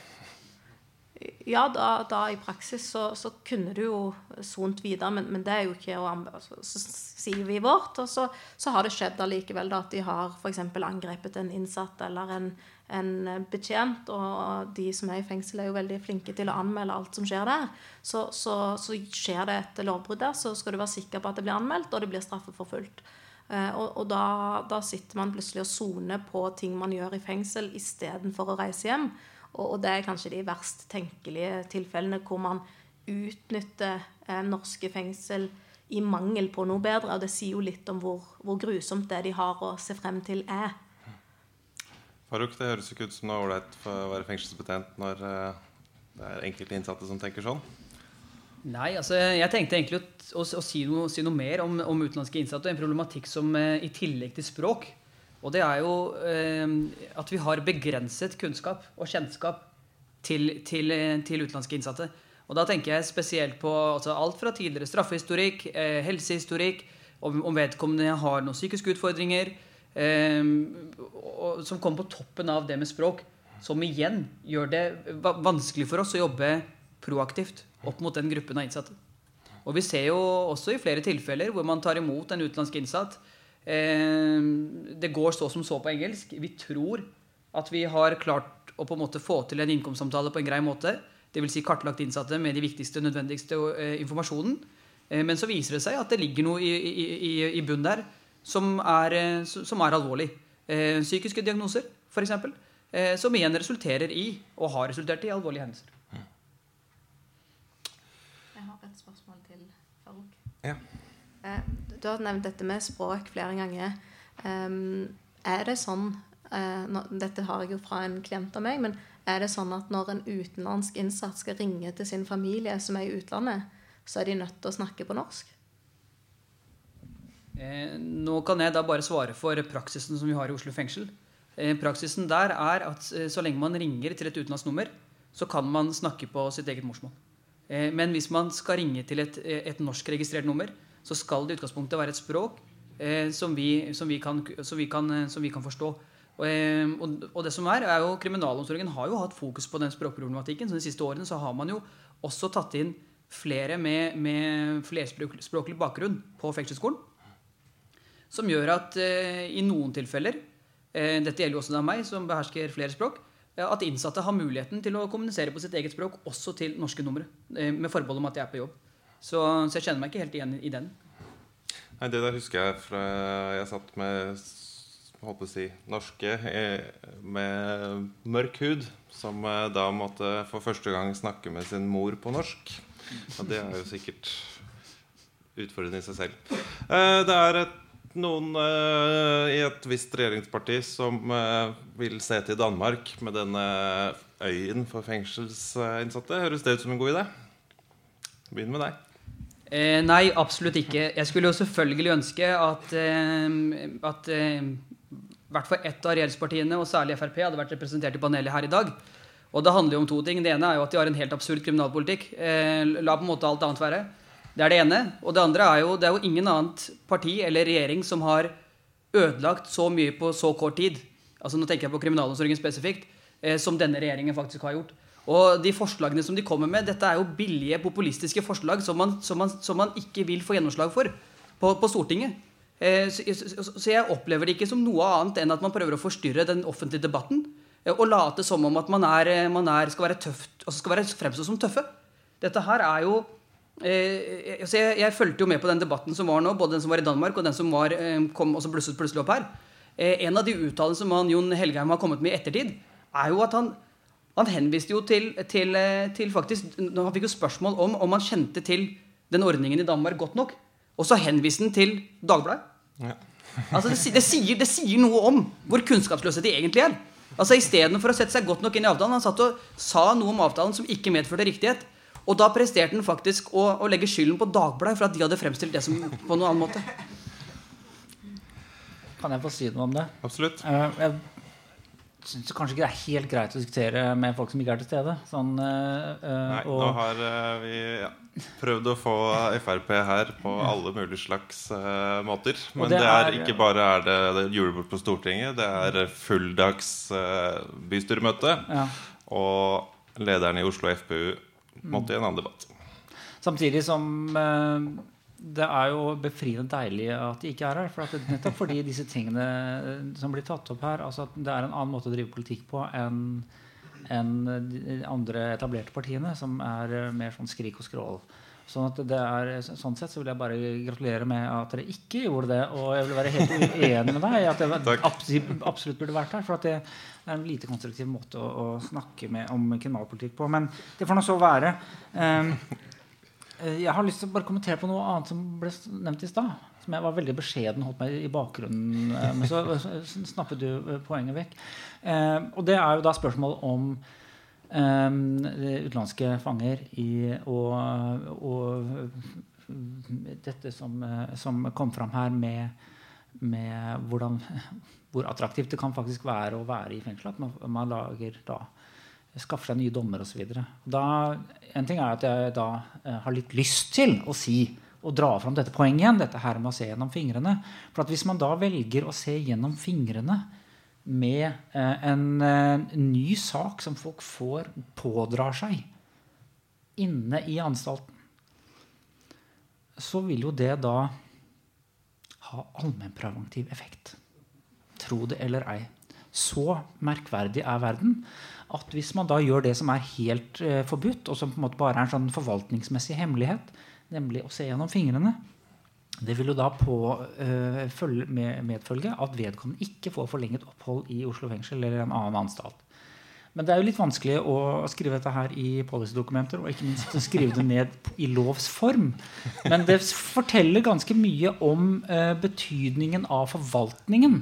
Ja, da, da i praksis så, så, kunne du jo sont videre, men, men, det er jo ikke å anbefale. Så, så, sier vi vårt, og så, så har det skjedd allikevel da, at de har f.eks. angrepet en innsatt eller en, en, betjent, og de som er i fengsel, er jo veldig flinke til å anmelde alt som skjer der. Så, skjer det et lovbrudd der, så skal du være sikker på at det blir anmeldt, og det blir straffeforfulgt. Eh, og, og da, da, sitter man plutselig og soner på ting man gjør i fengsel, istedenfor å reise hjem. Og, og, det er kanskje de verst tenkelige tilfellene hvor man utnytter eh, norske fengsel i mangel på noe bedre. Og det sier jo litt om hvor, hvor grusomt det de har å se frem til, er. Farouk, det høres ikke ut som noe ålreit å være fengselsbetjent når uh, det er enkelte innsatte som tenker sånn? Nei, altså jeg tenkte egentlig å, å, å si, noe, si, noe, mer om, om, utenlandske innsatte. En problematikk som eh, i tillegg til språk. Og det er jo eh, at vi har begrenset kunnskap og kjennskap til, til, eh, til, utenlandske innsatte. Og da tenker jeg spesielt på altså, alt fra tidligere straffehistorikk, eh, helsehistorikk, om, om, vedkommende har noen psykiske utfordringer, eh, som kommer på toppen av det med språk. Som igjen gjør det vanskelig for oss å jobbe proaktivt opp mot den gruppen av innsatte. Og vi ser jo også i flere tilfeller hvor man tar imot en utenlandsk innsatt. Eh, det går så som så på engelsk. Vi tror at vi har klart å på en måte få til en innkomstsamtale på en grei måte. Dvs. Si kartlagt innsatte med de viktigste nødvendigste eh, informasjonen. Eh, men så viser det seg at det ligger noe i, i, i, i bunn der som er, som er alvorlig. Psykiske diagnoser, f.eks. Som igjen resulterer i, og har resultert i, alvorlige hendelser. jeg har et Ja. Eh, du har nevnt dette med språk flere ganger. Er det sånn eh, Dette har jeg jo fra en klient av meg, men er det sånn at når en utenlandsk innsatt skal ringe til sin familie som er i utlandet, så er de nødt til å snakke på norsk? Eh, nå kan jeg da bare svare for praksisen som vi har i Oslo fengsel. praksisen der er at så lenge man ringer til et utenlandsk nummer, så kan man snakke på sitt eget morsmål. Eh, men hvis man skal ringe til et, et norsk registrert nummer, så skal det i utgangspunktet være et språk eh, som, vi, som, vi kan, som, vi kan, som, vi, kan, forstå. Eh, og, og, det som er, er jo Kriminalomsorgen har jo hatt fokus på den språkproblematikken. så De siste årene så har man jo også tatt inn flere med, med flerspråklig bakgrunn på fengselsskolen. Som gjør at eh, i noen tilfeller eh, Dette gjelder jo også da meg, som behersker flere språk. At innsatte har muligheten til å kommunisere på sitt eget språk også til norske numre. Eh, med forbehold om at jeg er på jobb. Så, så, jeg kjenner meg ikke helt igjen i den. Nei, Det der husker jeg fra jeg satt med håper å si, norske eh, med mørk hud, som eh, da måtte for første gang snakke med sin mor på norsk. Og det er jo sikkert utfordrende i seg selv. Det er et noen uh, i et visst regjeringsparti som uh, vil se til Danmark med denne øyen for fengselsinnsatte. Høres det ut som en god idé? Begynn med deg. Eh, nei, absolutt ikke. Jeg skulle jo selvfølgelig ønske at, eh, at eh, hvert fall ett av regjeringspartiene, og særlig Frp, hadde vært representert i panelet her i dag. Og det handler jo om to ting. Det ene er jo at de har en helt absurd kriminalpolitikk. Eh, la på en måte alt annet være. Det er det ene. Og det andre er jo det er jo ingen annet parti eller regjering som har ødelagt så mye på så kort tid. Altså Nå tenker jeg på kriminalomsorgen spesifikt. Eh, som denne regjeringen faktisk har gjort. Og de forslagene som de kommer med, dette er jo billige, populistiske forslag som man, som man, som man ikke vil få gjennomslag for på, på Stortinget. Eh, så, så, jeg opplever det ikke som noe annet enn at man prøver å forstyrre den offentlige debatten. Eh, og late som om at man, er, man er, skal være tøft, altså skal være fremstå som tøffe. Dette her er jo Eh, jeg, jeg, fulgte jo med på den debatten som var nå, både den som var i Danmark, og den som var, eh, kom og blusset plutselig opp her. Eh, en av de uttalelsene som Jon Helgheim har kommet med i ettertid, er jo at han, han henviste jo til, til, til, faktisk Han fikk jo spørsmål om om han kjente til den ordningen i Danmark godt nok. Og så henviste han til Dagbladet. Ja. <laughs> altså det, det, sier, det, sier, noe om hvor kunnskapsløse de egentlig er. Altså Istedenfor å sette seg godt nok inn i avtalen, han satt og sa noe om avtalen som ikke medførte riktighet. Og da presterte han faktisk å, å, legge skylden på Dagbladet for at de hadde fremstilt det som på noen annen måte. Kan jeg få si noe om det? Absolutt. Uh, jeg syns kanskje ikke det er helt greit å diskutere med folk som ikke er til stede. Sånn, uh, Nei, og... nå har uh, vi ja, prøvd å få Frp her på alle mulige slags måter. Men det, det, er, er ikke bare er det, det julebord på Stortinget, det er fulldags bystyremøte. Ja. Og lederen i Oslo FPU måtte i en annen debatt. Samtidig som eh, det er jo befriende deilig at de ikke er her. For det, nettopp fordi disse tingene eh, som blir tatt opp her altså at Det er en annen måte å drive politikk på enn en de andre etablerte partiene, som er eh, mer sånn skrik og skrål. Sånn, er, sånn sett så vil jeg bare gratulere med at dere ikke gjorde det. Og jeg vil være helt uenig med deg i at det <laughs> absolutt burde vært her. For det er en lite konstruktiv måte å, å snakke med, om kriminalpolitikk på. Men det får nå så være. Um, jeg har lyst til å bare kommentere på noe annet som ble nevnt i stad. Som jeg var veldig beskjeden holdt meg i bakgrunnen. Eh, men så snappet du eh, poenget vekk. Um, og det er jo da spørsmål om utenlandske fanger i, og, og dette som, som, kom fram her med, med hvordan hvor attraktivt det kan faktisk være å være i fengsel. At man, man lager da skaffer seg nye dommer osv. En ting er at jeg da eh, har litt lyst til å si og dra fram dette poenget igjen, dette her med å se gjennom fingrene. For at hvis man da velger å se gjennom fingrene med eh, en, eh, ny sak som folk får pådrar seg inne i anstalten, så vil jo det da ha allmennpreventiv effekt tro det eller ei. Så merkverdig er verden at hvis man da gjør det som er helt uh, forbudt, og som på en måte bare er en sånn forvaltningsmessig hemmelighet, nemlig å se gjennom fingrene, det vil jo da på, uh, følge, med, medfølge at vedkommende ikke får forlenget opphold i Oslo fengsel eller en annen anstalt. Men det er jo litt vanskelig å skrive dette her i policydokumenter, og ikke minst å skrive det ned i lovs form. Men det forteller ganske mye om uh, betydningen av forvaltningen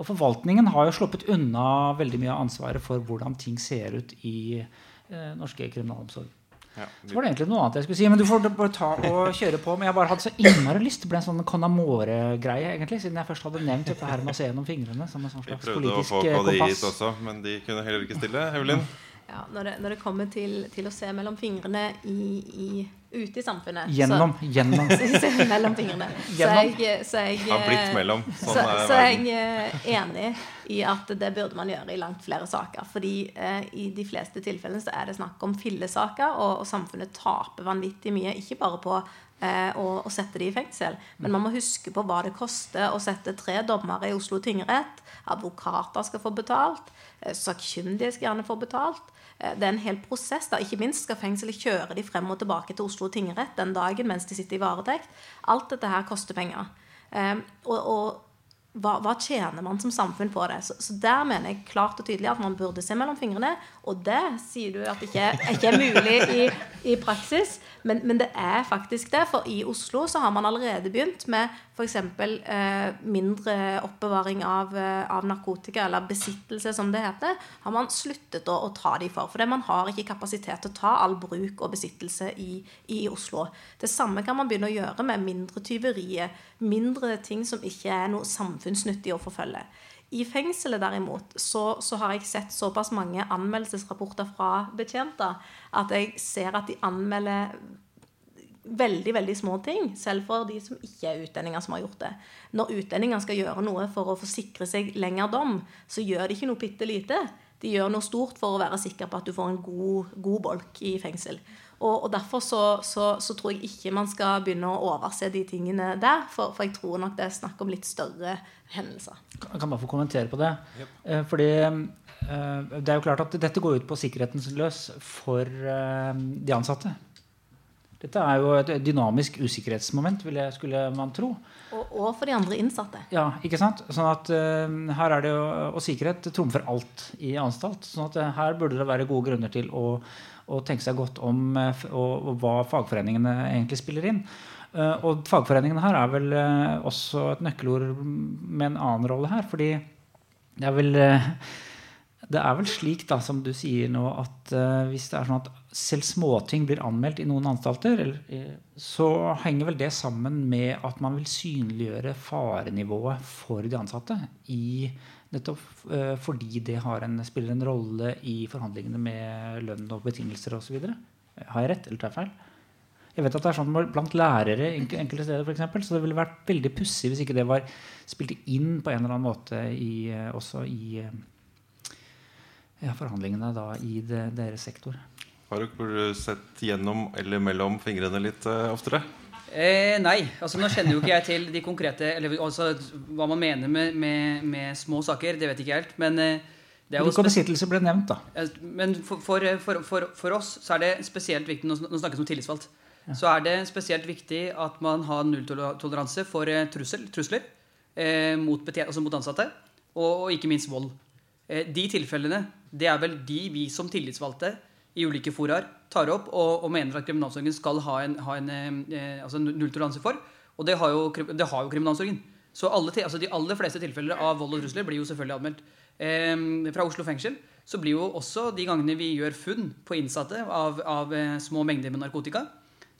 og forvaltningen har jo sluppet unna veldig mye av ansvaret for hvordan ting ser ut i uh, norske kriminalomsorg. Ja, så var det egentlig noe annet jeg skulle si. Men du får bare ta og kjøre på. Men jeg bare hadde så innmari lyst. Ble en sånn Conamore-greie, egentlig. Siden jeg først hadde nevnt dette her med å se gjennom fingrene. som en sånn slags politisk kompass. Vi prøvde å få KDI hit også, men de kunne heller ikke stille. Evelyn? Ja, når det, når det kommer til, til, å se mellom fingrene i, i, ute i samfunnet Gjennom. Så, gjennom. <laughs> mellom fingrene. Så jeg, så jeg, Har blitt mellom. Sånn så, så jeg er enig i at det burde man gjøre i langt flere saker. Fordi eh, i de fleste tilfellene så er det snakk om fillesaker, og, og samfunnet taper vanvittig mye. Ikke bare på eh, å, å, sette de i fengsel, men man må huske på hva det koster å sette tre dommere i Oslo tingrett. Advokater skal få betalt. Eh, sakkyndige skal gjerne få betalt. Eh, det er en hel prosess. da, Ikke minst skal fengselet kjøre de frem og tilbake til Oslo tingrett den dagen mens de sitter i varetekt. Alt dette her koster penger. Um, og, og hva, hva, tjener man som samfunn på det? Så, så, der mener jeg klart og tydelig at man burde se mellom fingrene. Og det sier du at ikke, ikke er mulig i, i praksis, men, men, det er faktisk det. For i Oslo så har man allerede begynt med f.eks. Eh, mindre oppbevaring av, eh, av, narkotika, eller besittelse, som det heter. Har man sluttet å, å ta de for. For man har ikke kapasitet til å ta all bruk og besittelse i, i Oslo. Det samme kan man begynne å gjøre med mindre tyverier. Mindre ting som ikke er noe samfunnsnyttig å forfølge. I fengselet derimot så, så, har jeg sett såpass mange anmeldelsesrapporter fra betjenter at jeg ser at de anmelder veldig veldig små ting, selv for de som ikke er utlendinger som har gjort det. Når utlendinger skal gjøre noe for å forsikre seg lengre dom, så gjør de ikke noe bitte lite. De gjør noe stort for å være sikker på at du får en god, god bolk i fengsel. Og, og Derfor så, så, så, tror jeg ikke man skal begynne å overse de tingene der. For, for jeg tror nok det er snakk om litt større hendelser. Kan bare få kommentere på det. Yep. Eh, fordi eh, det er jo klart at dette går ut på sikkerheten løs for eh, de ansatte. Dette er jo et dynamisk usikkerhetsmoment, vil jeg, skulle man tro. Og, og, for de andre innsatte. Ja, ikke sant? Sånn at uh, her er det jo, Og sikkerhet trumfer alt i anstalt. sånn at uh, her burde det være gode grunner til å, å tenke seg godt om uh, og, og hva fagforeningene egentlig spiller inn. Uh, og fagforeningene her er vel også et nøkkelord med en annen rolle her. fordi det er vel det er vel slik, da, som du sier nå, at hvis det er sånn at selv småting blir anmeldt i noen anstalter, så henger vel det sammen med at man vil synliggjøre farenivået for de ansatte. I, nettopp fordi det en, spiller en rolle i forhandlingene med lønn og betingelser osv. Har jeg rett, eller tar jeg feil? Jeg vet at det er sånn blant lærere enkelte steder, for eksempel, så det ville vært veldig pussig hvis ikke det var spilt inn på en eller annen måte i, uh, også i ja, forhandlingene da i det, deres sektor. Har dere sett gjennom eller mellom fingrene litt uh, oftere? Eh, nei. altså Nå kjenner jo ikke jeg til de konkrete eller altså, Hva man mener med, med, med, små saker, det vet jeg ikke helt. Men eh, det er jo besittelse ble nevnt, da. Men for, for, for, for, oss så er det spesielt viktig Nå snakkes det om tillitsvalgt. Så er det spesielt viktig at man har nulltoleranse for eh, trussel, trusler eh, mot, altså mot, ansatte, og, og ikke minst vold. Eh, de tilfellene det er vel de vi som tillitsvalgte i ulike foraer tar opp og, og, mener at kriminalomsorgen skal ha en, ha en eh, altså nulltoleranse for. Og det har jo, det har jo kriminalomsorgen. Så alle, altså de aller fleste tilfeller av vold og trusler blir jo selvfølgelig anmeldt. Eh, fra Oslo fengsel så blir jo også de gangene vi gjør funn på innsatte av, av eh, små mengder med narkotika,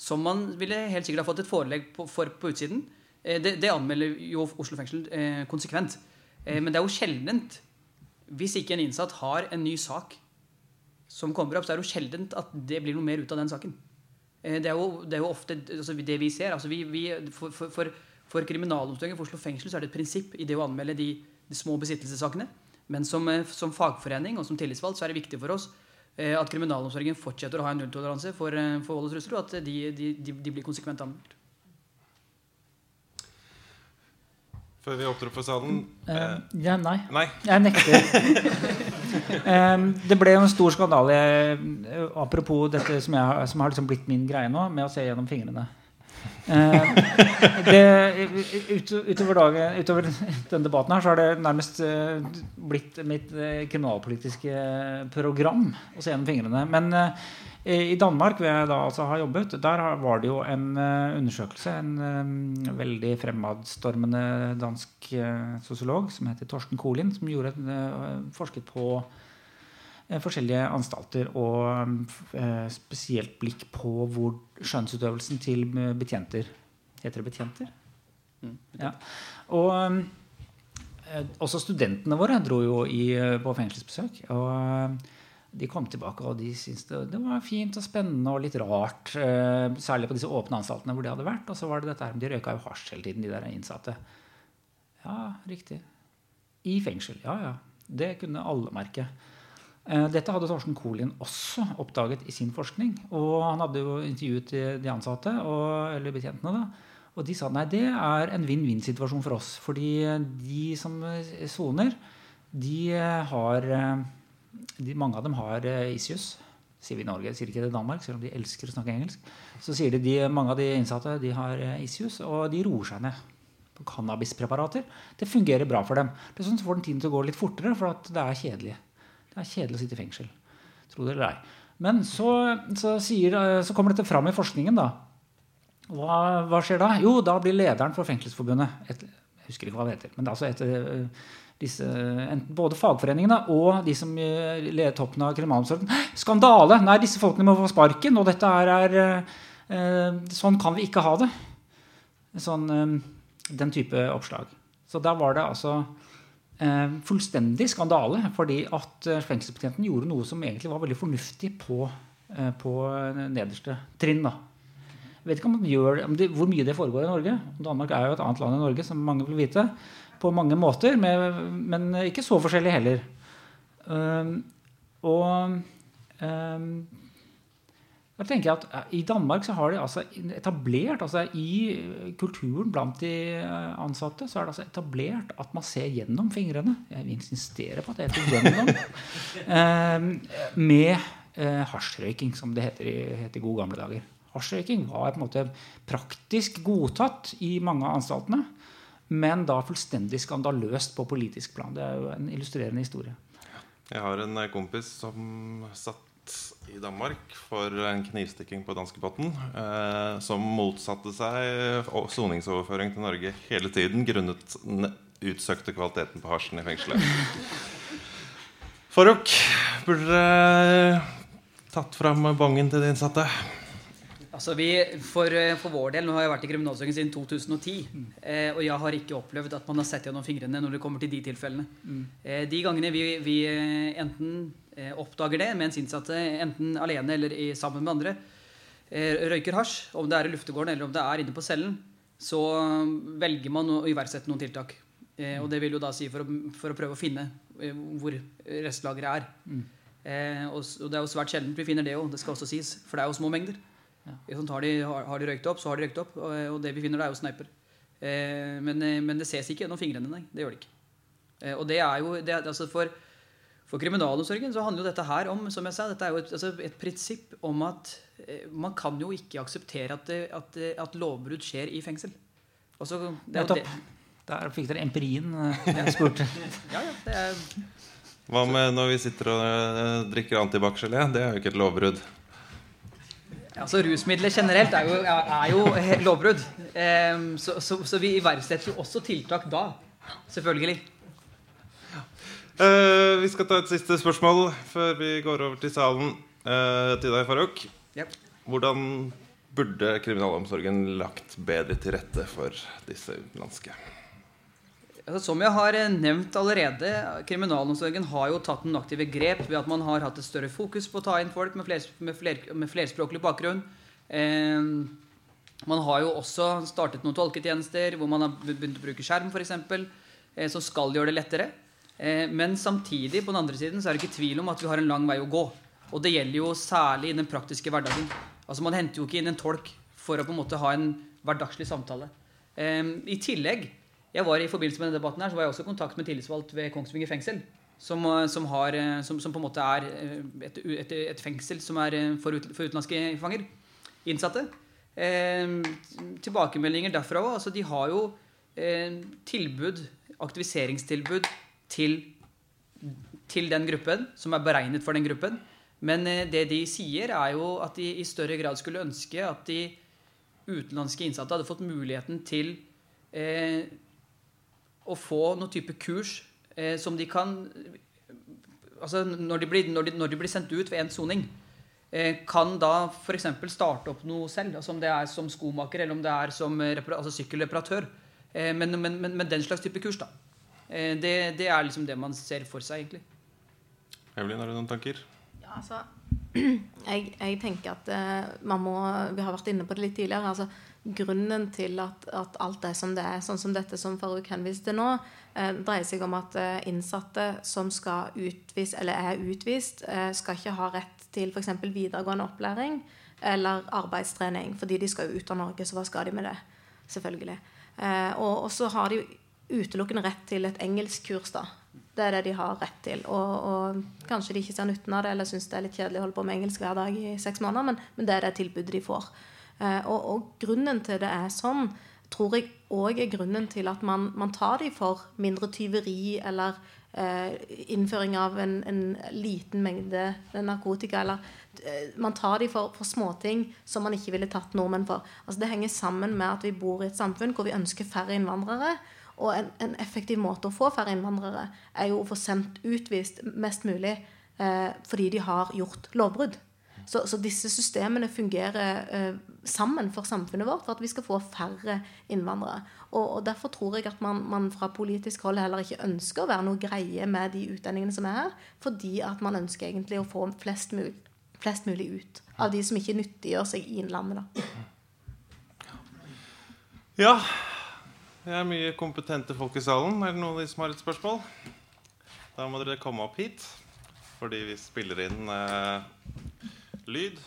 som man ville helt sikkert ha fått et forelegg på, for på utsiden, eh, det, det, anmelder jo Oslo fengsel eh, konsekvent. Eh, men det er jo sjeldent hvis ikke en innsatt har en ny sak som kommer opp, så er det jo sjeldent at det blir noe mer ut av den saken. Det er jo, det er jo ofte altså det vi ser. Altså vi, vi, for, for, for, for kriminalomsorgen for Oslo fengsel så er det et prinsipp i det å anmelde de, de små besittelsessakene. Men som, som, fagforening og som tillitsvalgt så er det viktig for oss at kriminalomsorgen fortsetter å ha en nulltoleranse for, for vold og trusler, og at de, de, de, de blir konsekvent anmeldt. Før vi åpner opp for salen? Uh, ja, nei. nei. Jeg nekter. <laughs> um, det ble jo en stor skandale, apropos dette som, jeg, som har liksom blitt min greie nå, med å se gjennom fingrene. Uh, det, ut, utover, dagen, utover denne debatten her så har det nærmest uh, blitt mitt kriminalpolitiske program å se gjennom fingrene. Men i Danmark, hvor jeg da altså har jobbet, der var det jo en undersøkelse. En veldig fremadstormende dansk sosiolog som heter Torsten Kolin, som et, forsket på forskjellige anstalter og spesielt blikk på hvor skjønnsutøvelsen til betjenter Heter det betjenter? Mm, ja. Og også studentene våre dro jo i, på fengselsbesøk. og de kom tilbake og de syntes det, det, var fint og spennende og litt rart. Eh, særlig på disse åpne anstaltene hvor de hadde vært. Og så var det dette her de røyka jo hasj hele tiden, de der innsatte. Ja, riktig. I fengsel. Ja, ja. Det kunne alle merke. Eh, dette hadde Torsten Kolin også oppdaget i sin forskning. Og han hadde jo intervjuet de ansatte, og, eller betjentene. da, Og de sa nei, det er en vinn-vinn-situasjon for oss. Fordi de som soner, de har de, mange av dem har uh, issues. Sier vi i Norge, sier ikke det i Danmark, selv om de elsker å snakke engelsk. Så sier de, de mange av de innsatte de har issues, og de roer seg ned på cannabispreparater. Det fungerer bra for dem. Det er sånn at får den tiden til å gå litt fortere, for det er kjedelig. Det er kjedelig å sitte i fengsel. Tro det eller ei. Men så, så, sier, uh, så, kommer dette fram i forskningen. da. Hva, hva, skjer da? Jo, da blir lederen for Fengselsforbundet et, Jeg husker ikke hva det heter. men det er altså et disse, både fagforeningene og de som eh, leder toppen av kriminalomsorgen. Skandale! Nei, disse folkene må få sparken, og dette er, er eh, Sånn kan vi ikke ha det. Sånn, eh, den type oppslag. Så da var det altså eh, fullstendig skandale, fordi at eh, fengselsbetjenten gjorde noe som egentlig var veldig fornuftig på, eh, på nederste trinn. da. Jeg vet ikke om man gjør, om det, hvor mye det foregår i Norge. Danmark er jo et annet land i Norge, som mange vil vite på mange måter, men ikke så forskjellig heller. Um, og um, da tenker jeg at eh, I Danmark så har de altså etablert altså I kulturen blant de eh, ansatte så er det altså etablert at man ser gjennom fingrene. Jeg insisterer insistere på at det heter gjennom. um, <laughs> med uh, hasjrøyking, som det heter i, heter gode gamle dager. Hasjrøyking var på en måte praktisk godtatt i mange av anstaltene men da fullstendig skandaløst på politisk plan. Det er jo en illustrerende historie. Jeg har en eh, kompis som satt i Danmark for en knivstikking på danskebåten. Eh, som motsatte seg soningsoverføring til Norge hele tiden grunnet den utsøkte kvaliteten på hasjen i fengselet. <laughs> Farouk, burde dere tatt fram bongen til de innsatte? Altså vi, for, eh, for, vår del, Nå har jeg vært i kriminalsorgen siden 2010. Mm. Eh, og jeg har ikke opplevd at man har sett gjennom fingrene når det kommer til de tilfellene. Mm. Eh, de gangene vi, vi eh, enten eh, oppdager det mens innsatte, enten alene eller i, sammen med andre, eh, røyker hasj, om det er i luftegården eller om det er inne på cellen, så velger man å iverksette noen tiltak. og det vil jo da si for å, for å prøve å finne hvor restlageret er. Mm. Og, det er jo svært sjelden vi finner det òg, det skal også sies. For det er jo små mengder. Ja. Sånn, har, de, har, de, røykt opp, så har de røykt opp. Og, og det vi finner, det er jo sniper. Eh, men, eh, men, det ses ikke gjennom fingrene, nei. Det gjør det ikke. Eh, og det er jo det, altså for, for kriminalomsorgen så handler jo dette her om som jeg sa, dette er jo et, altså et prinsipp om at eh, man kan jo ikke akseptere at, det, at, at lovbrudd skjer i fengsel. Også, det er jo Der fikk dere empirien eh, jeg spurte. <laughs> ja, ja, det er... Hva med når vi sitter og eh, drikker antibac-gelé? Det er jo ikke et lovbrudd. Altså Rusmidler generelt er jo, er jo lovbrudd. Um, så, så, så, vi iverksetter jo også tiltak da. Selvfølgelig. Uh, vi skal ta et siste spørsmål før vi går over til salen. Uh, til deg, Farouk. Yep. Hvordan burde kriminalomsorgen lagt bedre til rette for disse utenlandske? Altså, som jeg har eh, nevnt allerede, Kriminalomsorgen har jo tatt noen aktive grep ved at man har hatt et større fokus på å ta inn folk med, flers, med, fler, med flerspråklig bakgrunn. Eh, man har jo også startet noen tolketjenester hvor man har begynt å bruke skjerm, f.eks., eh, som skal gjøre det lettere. Eh, men samtidig på den andre siden, så er det ikke tvil om at vi har en lang vei å gå. Og det gjelder jo særlig i den praktiske hverdagen. Altså Man henter jo ikke inn en tolk for å på en måte ha en hverdagslig samtale. Eh, I tillegg jeg var I forbindelse med denne debatten her, så var jeg også i kontakt med tillitsvalgt ved Kongsvinger fengsel. Som, eh, som, har, som, som, på en måte er et, et, et fengsel som er for, ut, for utenlandske fanger. Innsatte. Tilbakemeldinger derfra òg. Altså, de har jo tilbud, aktiviseringstilbud, til, til den gruppen, som er beregnet for den gruppen. Men eh, det de sier, er jo at de i større grad skulle ønske at de utenlandske innsatte hadde fått muligheten til eh, å få noen type kurs eh, som de kan altså når de, blir, når, de, når de blir, sendt ut ved endt soning, eh, kan da f.eks. starte opp noe selv. Altså om det er som skomaker eller om det er som altså sykkelreparatør. Eh, men, men, men, men, den slags type kurs, da. Eh, det, det, er liksom det man ser for seg, egentlig. Evelyn, har du noen tanker? Altså, <clears throat> jeg, jeg, tenker at uh, man må Vi har vært inne på det litt tidligere. altså Grunnen til at, at, alt er som det er, sånn som dette som Farouk henviste nå, eh, dreier seg om at eh, innsatte som skal utvist, eller er utvist, skal ikke ha rett til f.eks. videregående opplæring eller arbeidstrening. Fordi de skal jo ut av Norge, så hva skal de med det? Selvfølgelig. og, og så har de utelukkende rett til et engelskkurs, da. Det er det de har rett til. Og, og kanskje de ikke ser nytten av det eller syns det er litt kjedelig å holde på med engelsk hver dag i seks måneder, men, men det er det tilbudet de får. Eh, og, og, grunnen til det er sånn, tror jeg òg er grunnen til at man, man tar de for mindre tyveri eller eh, innføring av en, en, liten mengde narkotika. Eller eh, man tar de for, for småting som man ikke ville tatt nordmenn for. Altså Det henger sammen med at vi bor i et samfunn hvor vi ønsker færre innvandrere. Og en, en, effektiv måte å få færre innvandrere er jo å få sendt utvist mest mulig eh, fordi de har gjort lovbrudd. Så, så disse systemene fungerer eh, sammen for samfunnet vårt for at vi skal få færre innvandrere. Og, og Derfor tror jeg at man, man, fra politisk hold heller ikke ønsker å være noe greie med de utlendingene som er her, fordi at man ønsker egentlig å få flest mulig, flest mulig ut av de som ikke nyttiggjør seg i innlandet. da. Ja, det er mye kompetente folk i salen. Er det noen av de som har et spørsmål? Da må dere komme opp hit, fordi vi spiller inn eh, lyd.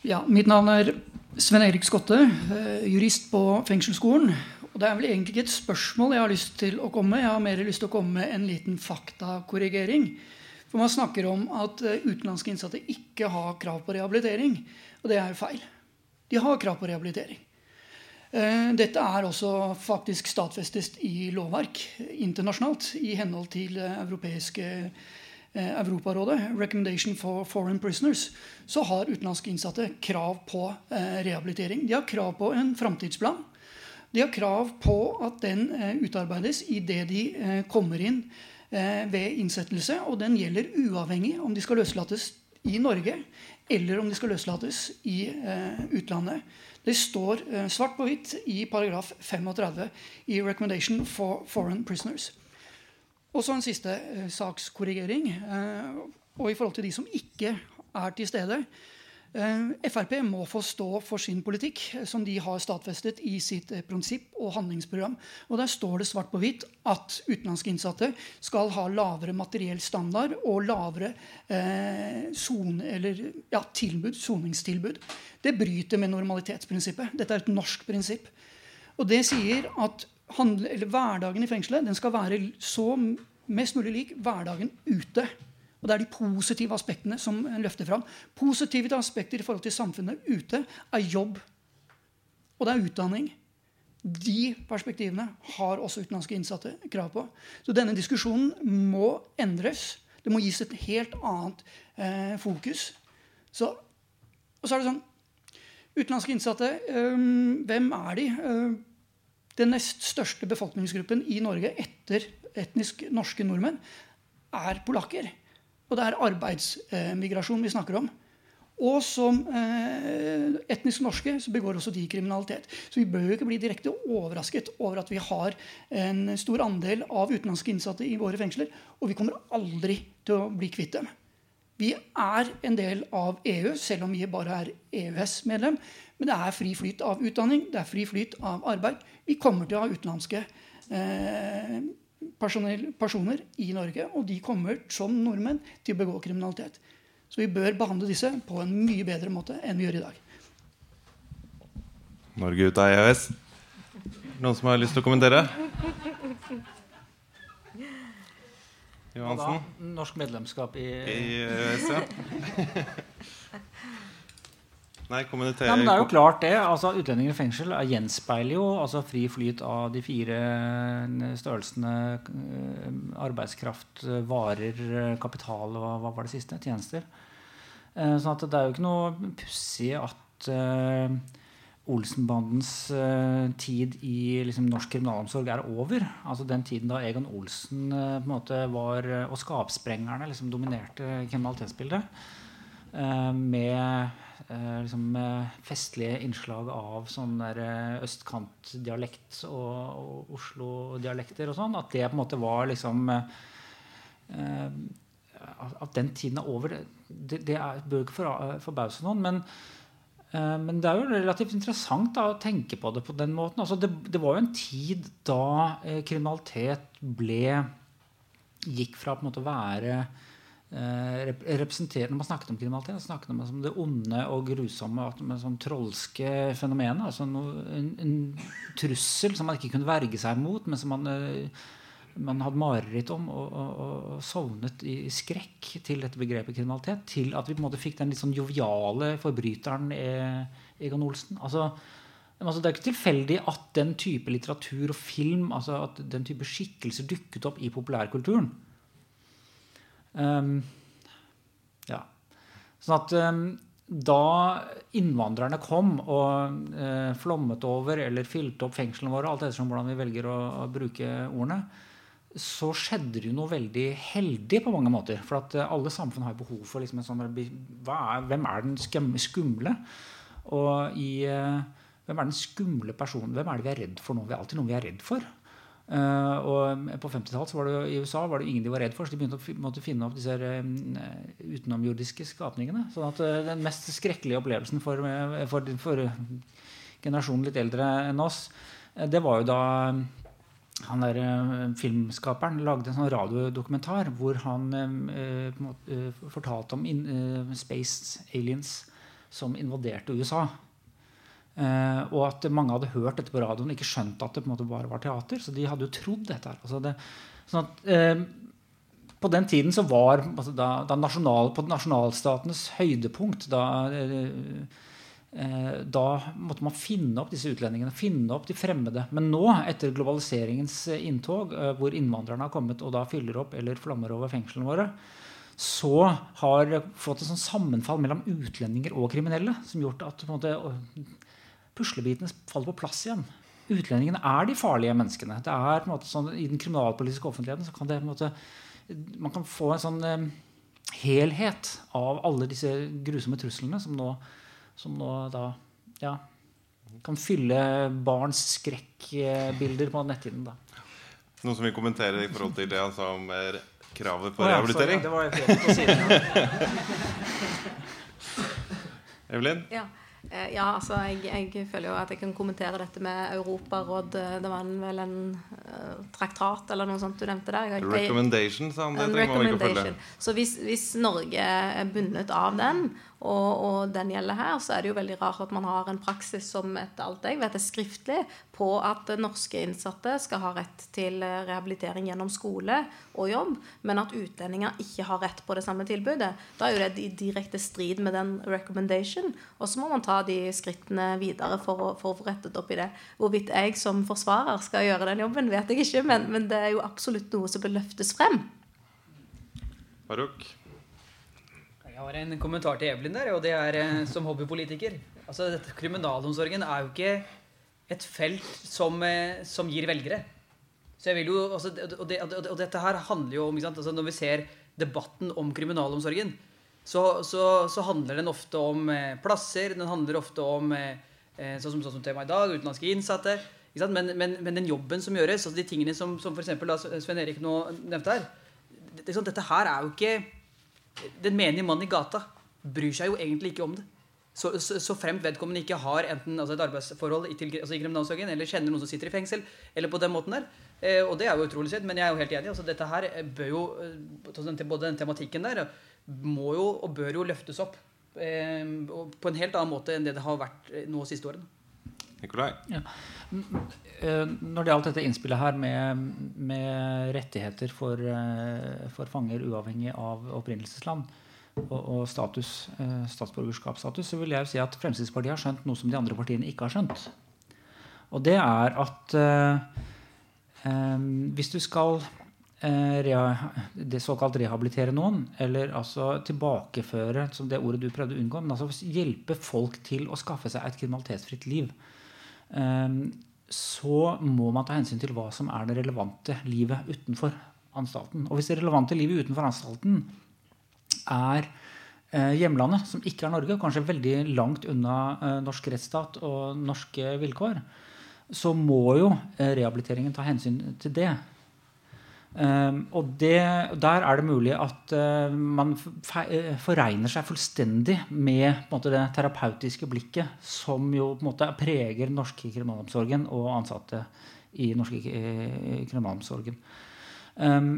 Ja, mitt navn er Sven Erik Skotte, eh, jurist på fengselsskolen. Og det er vel egentlig ikke et spørsmål jeg har lyst til å komme med. Jeg har mer lyst til å komme med en liten faktakorrigering. For man snakker om at eh, utenlandske innsatte ikke har krav på rehabilitering. Og det er feil. De har krav på rehabilitering. Eh, dette er også faktisk stadfestet i lovverk internasjonalt i henhold til europeiske eh, Europarådet, 'Recommendation for Foreign Prisoners', så har utenlandske innsatte krav på eh, rehabilitering. De har krav på en framtidsplan. De har krav på at den utarbeides idet de kommer inn ved innsettelse. Og den gjelder uavhengig om de skal løslates i Norge eller om de skal løslates i eh, utlandet. Det står eh, svart på hvitt i paragraf 35 i 'Recommendation for Foreign Prisoners'. Og så en siste eh, sakskorrigering. Og i forhold til de som ikke er til stede. Eh, Frp må få stå for sin politikk, som de har stadfestet i sitt eh, prinsipp og handlingsprogram. Og Der står det svart på hvitt at utenlandske innsatte skal ha lavere materiell standard og lavere eh, son, eller, ja, tilbud, soningstilbud. Det bryter med normalitetsprinsippet. Dette er et norsk prinsipp. Og det sier at handle, hverdagen i fengselet den skal være så mest mulig lik hverdagen ute. Og det er de positive aspektene som løfter fram. Positive aspekter i forhold til samfunnet ute er jobb, og det er utdanning. De perspektivene har også utenlandske innsatte krav på. Så denne diskusjonen må endres. Det må gis et helt annet eh, fokus. Så, og så er det sånn Utenlandske innsatte, øh, hvem er de? Uh, den nest største befolkningsgruppen i Norge etter etnisk norske nordmenn er polakker. Og det er arbeidsmigrasjon vi snakker om. Og som eh, etnisk norske så begår også de kriminalitet. Så vi bør jo ikke bli direkte overrasket over at vi har en stor andel av utenlandske innsatte i våre fengsler. Og vi kommer aldri til å bli kvitt dem. Vi er en del av EU, selv om vi bare er EØS-medlem. Men det er fri flyt av utdanning, det er fri flyt av arbeid. Vi kommer til å ha utenlandske eh, personer i Norge, og de kommer som nordmenn til å begå kriminalitet. Så vi bør behandle disse på en mye bedre måte enn vi gjør i dag. Norge ut av EØS. Noen som har lyst til å kommentere? Johansen? Norsk medlemskap i, I EØS, ja. <laughs> Nei, Nei, men det er jo klart det. altså Utlendinger i fengsel gjenspeiler jo altså fri flyt av de fire eh, størrelsene eh, arbeidskraft, varer, kapital og hva var det siste? Tjenester. Sånn at det er jo ikke noe pussig at Olsenbandens tid i liksom, norsk kriminalomsorg er over. Altså Den tiden da Egon Olsen på en måte var, og skapsprengerne liksom, dominerte kriminalitetsbildet. med eh, liksom, festlige innslag av sånn eh, østkantdialekt og, og Oslo-dialekter og sånn. At det på en måte var liksom eh, at den tiden er over, det, det er, bør ikke for, forbause noen. Men, men, det er jo relativt interessant da, å tenke på det på den måten. Altså, det, det, var jo en tid da kriminalitet ble gikk fra på en måte å være eh, Når man snakket om kriminalitet, snakket man om det onde og grusomme, med sånn trolske fenomenet. Altså noe, en, en, trussel som man ikke kunne verge seg mot, men som man, eh, man hadde mareritt om og, og, og, sovnet i skrekk til dette begrepet kriminalitet. Til at vi på en måte fikk den litt sånn joviale forbryteren Egon Olsen. altså Altså, det er ikke tilfeldig at den type litteratur og film, altså at den type skikkelser dukket opp i populærkulturen. Um, ja. Sånn at um, da innvandrerne kom og uh, flommet over eller fylte opp fengslene våre, alt ettersom hvordan vi velger å, å, bruke ordene, så skjedde det jo noe veldig heldig på mange måter. For at uh, alle samfunn har behov for liksom en sånn er, Hvem er den skumle? Og i uh, hvem er den skumle personen? Hvem er det vi er redd for nå? Vi er alltid noen vi er redd for. Uh, og På 50-tallet var det i USA var det ingen de var redd for, så de begynte å måtte finne opp disse uh, utenomjordiske skapningene. sånn at uh, Den mest skrekkelige opplevelsen for, for, for generasjonen litt eldre enn oss, det var jo da han der filmskaperen lagde en sånn radiodokumentar hvor han fortalte om in, space aliens som invaderte USA. Uh, og at mange hadde hørt dette på radioen og ikke skjønt at det på en måte bare var teater. Så de hadde jo trodd dette. her. Altså det, sånn at, uh, på den tiden så var altså da, da nasjonal, På nasjonalstatenes høydepunkt da, uh, da måtte man finne opp disse utlendingene, finne opp de fremmede. Men nå, etter globaliseringens inntog, hvor innvandrerne har kommet og da fyller opp eller flammer over fengslene våre, så har fått et sånn sammenfall mellom utlendinger og kriminelle som gjort at måte, puslebitene faller på plass igjen. Utlendingene er de farlige menneskene. Det er på en måte sånn, I den kriminalpolitiske offentligheten så kan det på en måte, man kan få en sånn eh, helhet av alle disse grusomme truslene som nå, som nå da ja, kan fylle barns skrekkbilder på netthinnen. da. Noen som vil kommentere i forhold til det han sa om eh, kravet på oh, ja, rehabilitering? Sorry, det var helt på siden. <laughs> Evelyn? Ja. Eh, ja, altså jeg, jeg, føler jo at jeg kan kommentere dette med Europaråd. Eh, det var en, vel en uh, traktat eller noe sånt du nevnte der. Jeg, recommendation, sa han. Det trenger man ikke å følge. Så hvis, hvis Norge er bundet av den, og, og, den gjelder her, så er det jo veldig rart at man har en praksis som etter alt jeg vet er skriftlig, på at norske innsatte skal ha rett til eh, rehabilitering gjennom skole og jobb, men at utlendinger ikke har rett på det samme tilbudet. Da er jo det i direkte strid med den recommendation. Og så må man ta de skrittene videre for å, få rettet opp i det. Hvorvidt jeg som forsvarer skal gjøre den jobben, vet jeg ikke, men, men det er jo absolutt noe som bør løftes frem. Farouk? Jeg har en kommentar til Evelyn der, og det er eh, som hobbypolitiker. Altså, dette, Kriminalomsorgen er jo ikke et felt som, eh, som gir velgere. Så jeg vil jo, altså, og, det, og, dette her handler jo om altså, Når vi ser debatten om kriminalomsorgen, så, så, så handler den ofte om eh, plasser. Den handler ofte om sånn som, sånn som tema i dag, utenlandske innsatte. Men, men, men, den jobben som gjøres, altså de tingene som, som f.eks. Svein Erik nå nevnte her det, det, Dette her er jo ikke den menige mannen i gata bryr seg jo egentlig ikke om det. Så, så, så fremt vedkommende ikke har enten altså et arbeidsforhold i, til, altså i kriminalomsorgen eller kjenner noen som sitter i fengsel, eller på den måten der. Eh, og det er jo utrolig synd, men jeg er jo helt enig. altså Dette her bør jo eh, Både den tematikken der må jo og bør jo løftes opp eh, på en helt annen måte enn det det har vært eh, nå siste årene. Nikolai? Ja. Eh, når det gjaldt dette innspillet her med, med rettigheter for, eh, for, fanger uavhengig av opprinnelsesland og, og status, eh, statsborgerskapsstatus, så vil jeg jo si at Fremskrittspartiet har skjønt noe som de andre partiene ikke har skjønt. Og det er at eh, hvis du skal det såkalt rehabilitere noen, eller altså tilbakeføre som det ordet du prøvde å unngå, men altså hjelpe folk til å skaffe seg et kriminalitetsfritt liv, så må man ta hensyn til hva som er det relevante livet utenfor anstalten. Og hvis det relevante livet utenfor anstalten er eh, hjemlandet, som ikke er Norge, kanskje veldig langt unna eh, norsk rettsstat og norske vilkår, så må jo eh, rehabiliteringen ta hensyn til det. Um, og det, der er det mulig at uh, man foregner seg fullstendig med måte, det terapeutiske blikket som jo på en måte preger den norske kriminalomsorgen og ansatte i norske kriminalomsorgen. Um,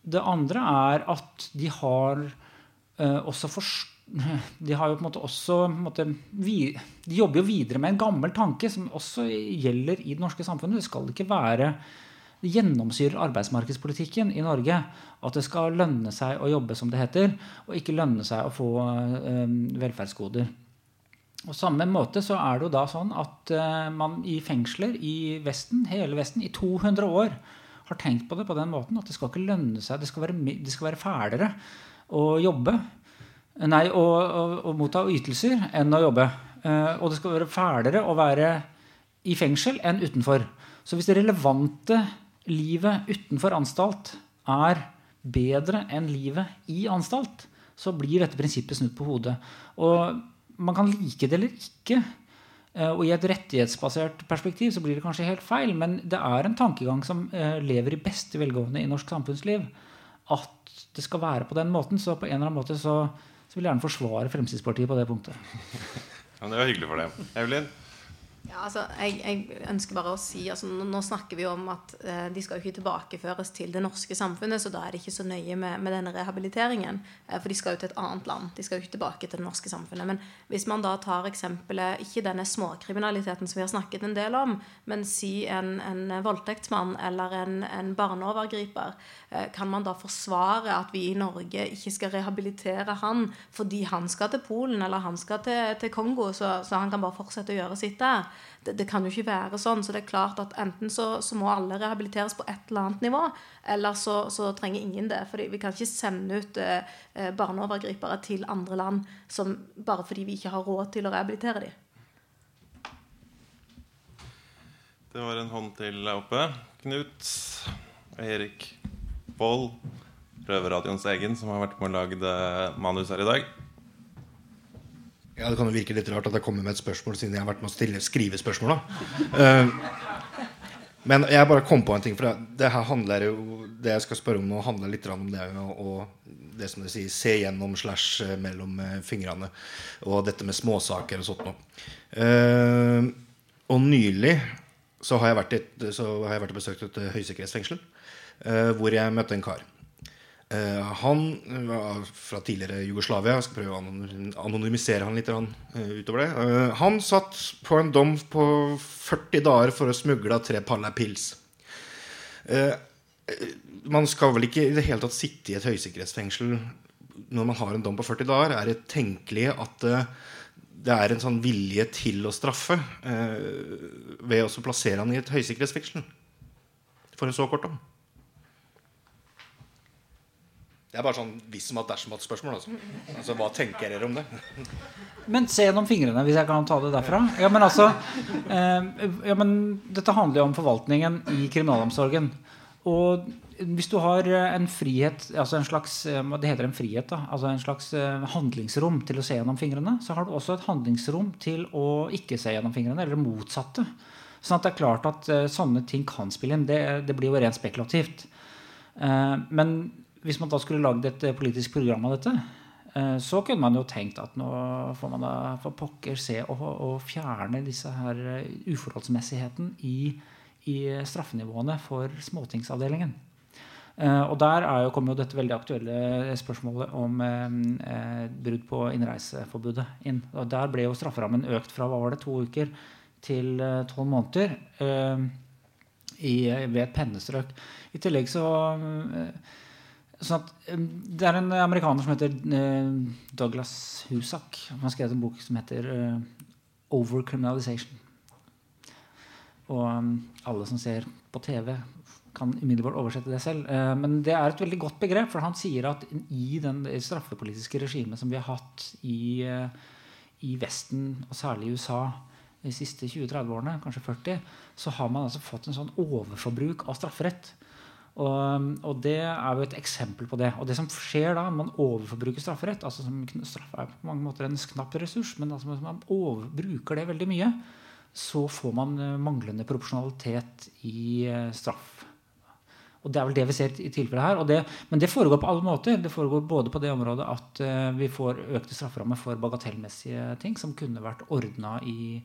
det andre er at de har uh, også forstått <laughs> de har jo på en måte også måte, vi, De jobber jo videre med en gammel tanke som også gjelder i det norske samfunnet. Det skal ikke være det gjennomsyrer arbeidsmarkedspolitikken i Norge at det skal lønne seg å jobbe, som det heter, og ikke lønne seg å få øh, velferdsgoder. Og samme måte så er det jo da sånn at øh, man i fengsler i Vesten, hele Vesten, i 200 år har tenkt på det på den måten at det skal ikke lønne seg, det skal være, det skal være fælere å jobbe Nei, å, å, å motta ytelser enn å jobbe. Uh, og det skal være fælere å være i fengsel enn utenfor. Så hvis det relevante livet utenfor anstalt er bedre enn livet i anstalt, så blir dette prinsippet snudd på hodet. Og man kan like det eller ikke. Eh, og i et rettighetsbasert perspektiv så blir det kanskje helt feil, men det er en tankegang som eh, lever i beste velgående i norsk samfunnsliv. At det skal være på den måten. Så på en eller annen måte så, så vil jeg gjerne forsvare Fremskrittspartiet på det punktet. Ja, det var hyggelig for dem. Evelyn? Ja, altså, jeg, jeg, ønsker bare å si altså, nå, snakker vi om at eh, de skal jo ikke tilbakeføres til det norske samfunnet, så da er det ikke så nøye med, med denne rehabiliteringen. Eh, for de skal jo til et annet land. De skal jo ikke tilbake til det norske samfunnet. Men hvis man da tar eksempelet ikke denne småkriminaliteten som vi har snakket en del om, men si en, en voldtektsmann eller en, en barneovergriper, kan man da forsvare at vi i Norge ikke skal rehabilitere han fordi han skal til Polen eller han skal til, til Kongo, så, så han kan bare fortsette å gjøre sitt der? det, det, kan jo ikke være sånn. Så det er klart at enten så, så må alle rehabiliteres på et eller annet nivå, eller så, så trenger ingen det. For vi kan ikke sende ut eh, eh, barneovergripere til andre land som, bare fordi vi ikke har råd til å rehabilitere dem. Det var en hånd til oppe. Knut, Erik, Pål, Røverradioens egen, som har vært med og lagd manus her i dag. Ja, Det kan jo virke litt rart at jeg kommer med et spørsmål siden jeg har vært med å stille, skrive spørsmål. Uh, men jeg bare kom på en ting. For det her handler jo Det jeg skal spørre om nå, handler litt om det å det som det sier, se gjennom slash eh, mellom eh, fingrene. Og dette med småsaker og sånt noe. Uh, og nylig så har jeg vært og besøkt et høysikkerhetsfengsel. Uh, hvor jeg møtte en kar. Uh, han var fra tidligere Jugoslavia. Jeg skal prøve å anonymisere han litt utover det. Han satt på en dom på 40 dager for å smugle tre paller pils. man skal vel ikke i det hele tatt sitte i et høysikkerhetsfengsel når man har en dom på 40 dager. Er det tenkelig at det er en sånn vilje til å straffe ved å plassere han i et høysikkerhetsfengsel for en så kort dom? Det er bare sånn hvis som at dersom at-spørsmål. Altså. altså. Hva tenker dere om det? Men se gjennom fingrene, hvis jeg kan ta det derfra. Ja, men altså, eh, ja, men Dette handler jo om forvaltningen i kriminalomsorgen. Og hvis du har en frihet, altså en slags, eh, det heter en frihet, da, altså en slags eh, handlingsrom til å se gjennom fingrene, så har du også et handlingsrom til å ikke se gjennom fingrene, eller motsatte. Sånn at det er klart at uh, sånne ting kan spille inn. Det, det blir jo rent spekulativt. Men hvis man da skulle lagd et eh, politisk program av dette, eh, så kunne man jo tenkt at nå får man da for pokker se og, å fjerne disse her eh, uforholdsmessigheten i, i straffenivåene for småtingsavdelingen. Og der er jo, kommer jo dette veldig aktuelle spørsmålet om eh, brudd på innreiseforbudet inn. Og der ble jo strafferammen økt fra hva var det, to uker til tolv måneder eh, i, ved et pennestrøk. I tillegg så eh, Sånn at, det er en amerikaner som heter uh, Douglas Husak. Han har skrevet en bok som heter uh, 'Overcriminalization'. Og um, alle som ser på TV, kan umiddelbart oversette det selv. Uh, men det er et veldig godt begrep, for han sier at i den straffepolitiske regimet som vi har hatt i, i Vesten, og særlig i USA, de siste 20-30 årene, kanskje 40, så har man altså fått en sånn overforbruk av strafferett. Og, og, det er jo et eksempel på det. Og det som skjer da, man overforbruker strafferett altså Straff er på mange måter en knapp ressurs, men altså man overbruker det veldig mye, så får man eh, manglende proporsjonalitet i eh, straff. Og Det er vel det vi ser i tilfellet her. Det, men det foregår på alle måter. Det foregår både på det området at uh, vi får økte strafferammer for bagatellmessige ting som kunne vært ordna i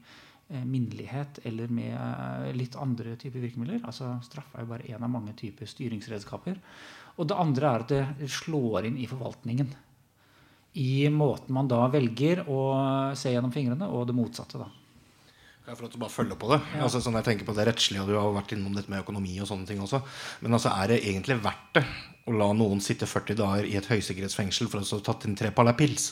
minnelighet eller med uh, litt andre typer virkemidler. Altså Straff er jo bare én av mange typer styringsredskaper. Og det andre er at det slår inn i forvaltningen. I måten man da velger å se gjennom fingrene, og det motsatte. da. Ja, for at du bare følger på det. Ja. Altså, sånn jeg tenker på det rettslige, og Du har vært innom dette med økonomi og sånne ting også. Men altså, er det egentlig verdt det å la noen sitte 40 dager i et høysikkerhetsfengsel for å ha tatt inn tre paller pils?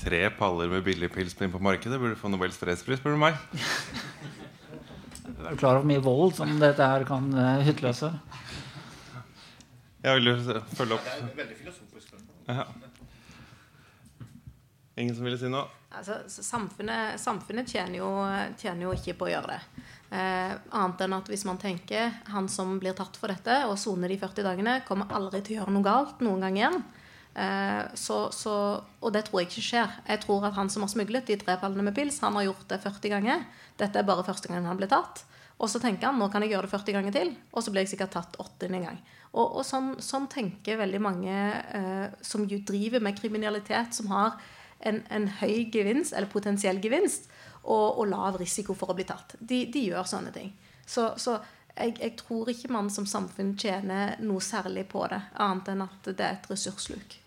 Tre paller med billig pils på markedet burde få Nobels fredspris, spør du meg. Er du klar over hvor mye vold som dette her kan uh, utløse? Jeg vil jo følge opp. Det er veldig filosofisk. Ja. Ingen som ville si noe? Altså, samfunnet, samfunnet tjener, jo, tjener, jo, ikke på å gjøre det. Eh, annet enn at hvis man tenker han som blir tatt for dette og soner de 40 dagene, kommer aldri til å gjøre noe galt noen gang igjen. Eh, så, så, og det tror jeg ikke skjer. Jeg tror at han som har smuglet de tre pallene med pils, han har gjort det 40 ganger. Dette er bare første gang han ble tatt. Og så tenker han nå kan jeg gjøre det 40 ganger til, og så blir jeg sikkert tatt 80 gang. Og, og sånn, sånn, tenker veldig mange eh, som jo driver med kriminalitet, som har en, en høy gevinst, eller potensiell gevinst, og, og, lav risiko for å bli tatt. De, de gjør sånne ting. Så, så jeg, jeg, tror ikke man som samfunn tjener noe særlig på det, annet enn at det er et ressurssluk.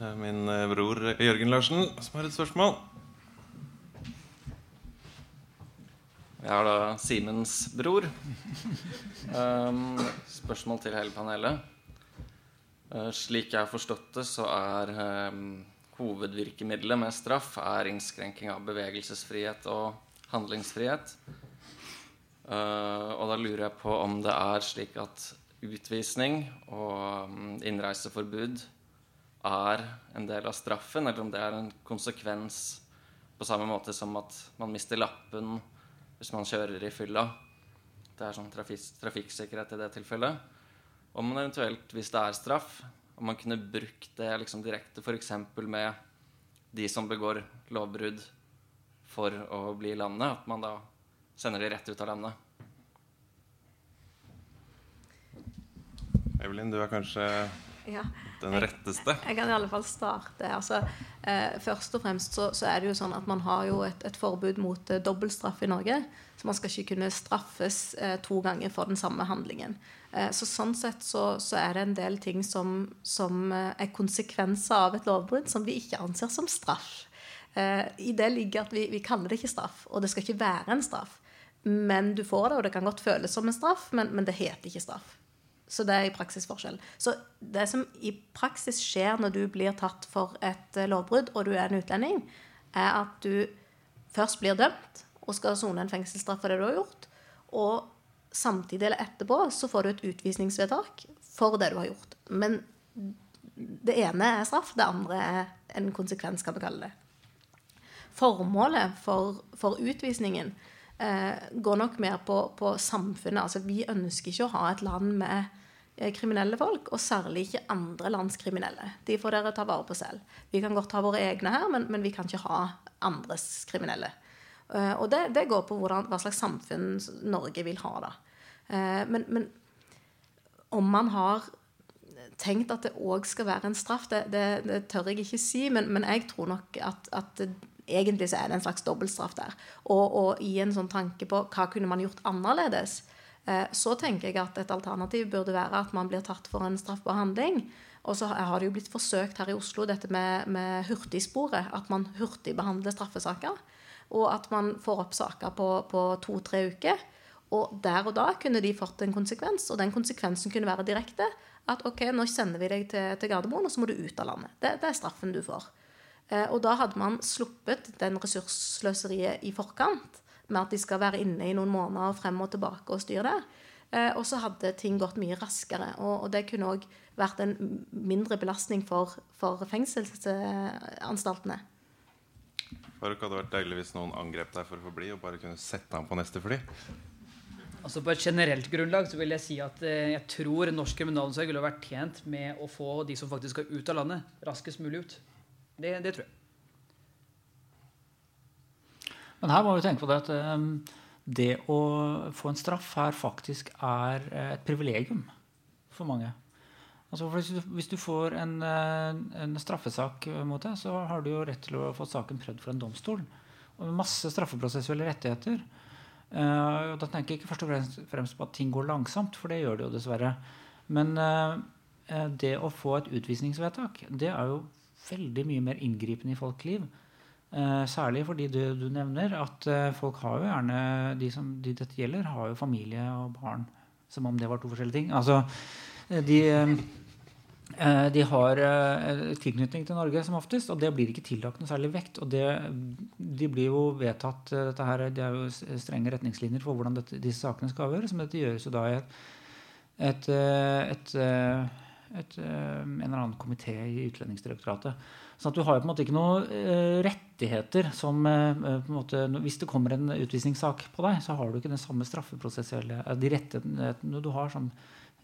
Min eh, bror Jørgen Larsen som har et spørsmål. Jeg har da Simens bror. Um, spørsmål til hele panelet. Uh, slik jeg har forstått det, så er um, hovedvirkemidlet med straff er innskrenking av bevegelsesfrihet og handlingsfrihet. Uh, og da lurer jeg på om det er slik at utvisning og um, innreiseforbud er en del av straffen, eller om det er en konsekvens på samme måte som at man mister lappen hvis man kjører i fylla. Det er sånn trafikksikkerhet i det tilfellet. Om man eventuelt, hvis det er straff, om man kunne brukt det liksom direkte f.eks. med de som begår lovbrudd for å bli i landet, at man da sender de rett ut av landet. Evelyn, du er kanskje ja, den retteste? Jeg, kan i alle fall starte. Altså, eh, først og fremst så, så, er det jo sånn at man har jo et, et forbud mot eh, dobbeltstraff i Norge. Så man skal ikke kunne straffes eh, to ganger for den samme handlingen. Eh, så sånn sett så, så, er det en del ting som, som eh, er konsekvenser av et lovbrudd som vi ikke anser som straff. Eh, I det ligger at vi, vi, kaller det ikke straff, og det skal ikke være en straff. Men du får det, og det kan godt føles som en straff, men, men det heter ikke straff. Så det er i praksis forskjell. Så det som i praksis skjer når du blir tatt for et lovbrudd, og du er en utlending, er at du først blir dømt og skal sone en fengselsstraff for det du har gjort. Og samtidig eller etterpå så får du et utvisningsvedtak for det du har gjort. Men det ene er straff, det andre er en konsekvens, kan vi kalle det. Formålet for, for utvisningen eh, går nok mer på, på, samfunnet. Altså, vi ønsker ikke å ha et land med eh, kriminelle folk, og særlig ikke andre lands kriminelle. De får dere ta vare på selv. Vi kan godt ha våre egne her, men, men vi kan ikke ha andres kriminelle. Eh, og det, det går på hvordan, hva slags samfunn Norge vil ha. da. Eh, men, men om man har tenkt at det òg skal være en straff, det, det, det, tør jeg ikke si. Men, men jeg tror nok at, at, egentlig så er det en slags dobbeltstraff der. Og, og, i en sånn tanke på hva kunne man gjort annerledes, eh, så tenker jeg at et alternativ burde være at man blir tatt for en straffbar handling. Og så har det jo blitt forsøkt her i Oslo dette med, med hurtigsporet. At man hurtigbehandler straffesaker og at man får opp saker på, på to-tre uker. Og der og da kunne de fått en konsekvens, og den konsekvensen kunne være direkte. At ok, nå sender vi deg til, til Gardermoen, og så må du ut av landet. Det, det er straffen du får. Eh, og da hadde man sluppet den ressurssløseriet i forkant, med at de skal være inne i noen måneder frem og tilbake og styre det. Eh, og så hadde ting gått mye raskere. Og, og det kunne òg vært en mindre belastning for, for fengselsanstaltene. Faruk, hadde vært deilig hvis noen angrep deg for å få bli og bare kunne sette ham på neste fly. Altså På et generelt grunnlag så vil jeg si at eh, jeg tror norsk kriminalomsorg ville vært tjent med å få de som faktisk skal ut av landet, raskest mulig ut. Det, det tror jeg. Men her må vi tenke på det at um, det å få en straff her faktisk er et privilegium for mange. Altså hvis, du, får en, en, straffesak mot deg, så har du jo rett til å få saken prøvd for en domstol. Og masse straffeprosessuelle rettigheter. Uh, da tenker jeg ikke først og fremst på at ting går langsomt, for det gjør det jo dessverre. Men det å få et utvisningsvedtak, det er jo veldig mye mer inngripende i folks liv. Uh, særlig fordi du, du nevner at folk har jo gjerne De som de dette gjelder, har jo familie og barn. Som om det var to forskjellige ting. Altså, de Eh, de har eh, tilknytning til Norge som oftest, og det blir ikke tillagt noe særlig vekt. og det, De blir jo vedtatt eh, dette her, Det er jo strenge retningslinjer for hvordan dette, disse sakene skal avgjøres. Men dette gjøres jo da i et, et, et, et en eller annen komité i Utlendingsdirektoratet. Sånn at du har jo på en måte ikke noen rettigheter som på en måte, Hvis det kommer en utvisningssak på deg, så har du ikke den samme straffeprosessuelle De rettighetene du har sånn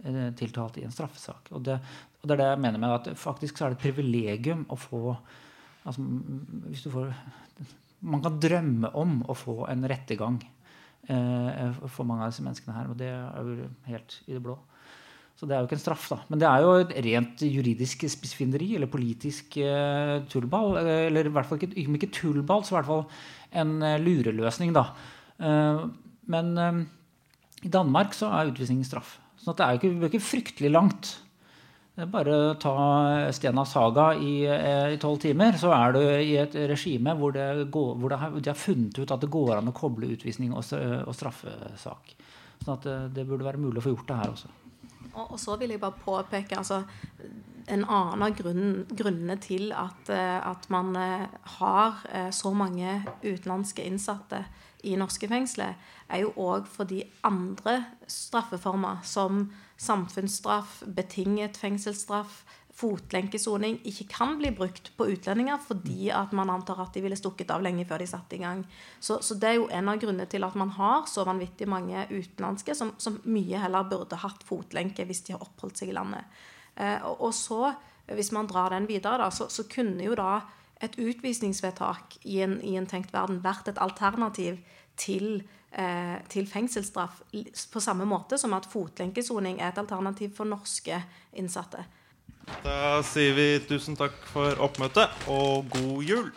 Eh, tiltalt i en straffesak. Og det, og det, er det jeg mener med at faktisk så er det et privilegium å få altså, hvis du får, Man kan drømme om å få en rettergang eh, for mange av disse menneskene her. Og det er jo helt i det blå. Så det er jo ikke en straff, da. Men det er jo et rent juridisk spissfinderi eller politisk eh, tullball. Eller i hvert fall ikke, om ikke tullball, så i hvert fall en eh, lureløsning, da. Eh, men eh, i Danmark så er utvisning straff. Så det er jo ikke, ikke, fryktelig langt. Det er bare å ta Stena Saga eh, i tolv timer, så er du i et regime hvor, det går, hvor det har, de har funnet ut at det går an å koble utvisning og, og straffesak. Sånn at det, det, burde være mulig å få gjort det her også. Og, og så vil jeg bare påpeke altså, en annen av grunn, grunnene til at, eh, at man eh, har så mange utenlandske innsatte i norske fengsler, er jo òg fordi andre straffeformer, som samfunnsstraff, betinget fengselsstraff, fotlenkesoning, ikke kan bli brukt på utlendinger fordi at man antar at de ville stukket av lenge før de satte i gang. Så, så det er jo en av grunnene til at man har så vanvittig mange utenlandske som, som mye heller burde hatt fotlenke hvis de har oppholdt seg i landet. Eh, og, og, så, hvis man drar den videre, da, så, så kunne jo da et utvisningsvedtak i en, i en tenkt verden vært et alternativ til, eh, til, fengselsstraff. På samme måte som at fotlenkesoning er et alternativ for norske innsatte. Da sier vi tusen takk for oppmøtet og god jul.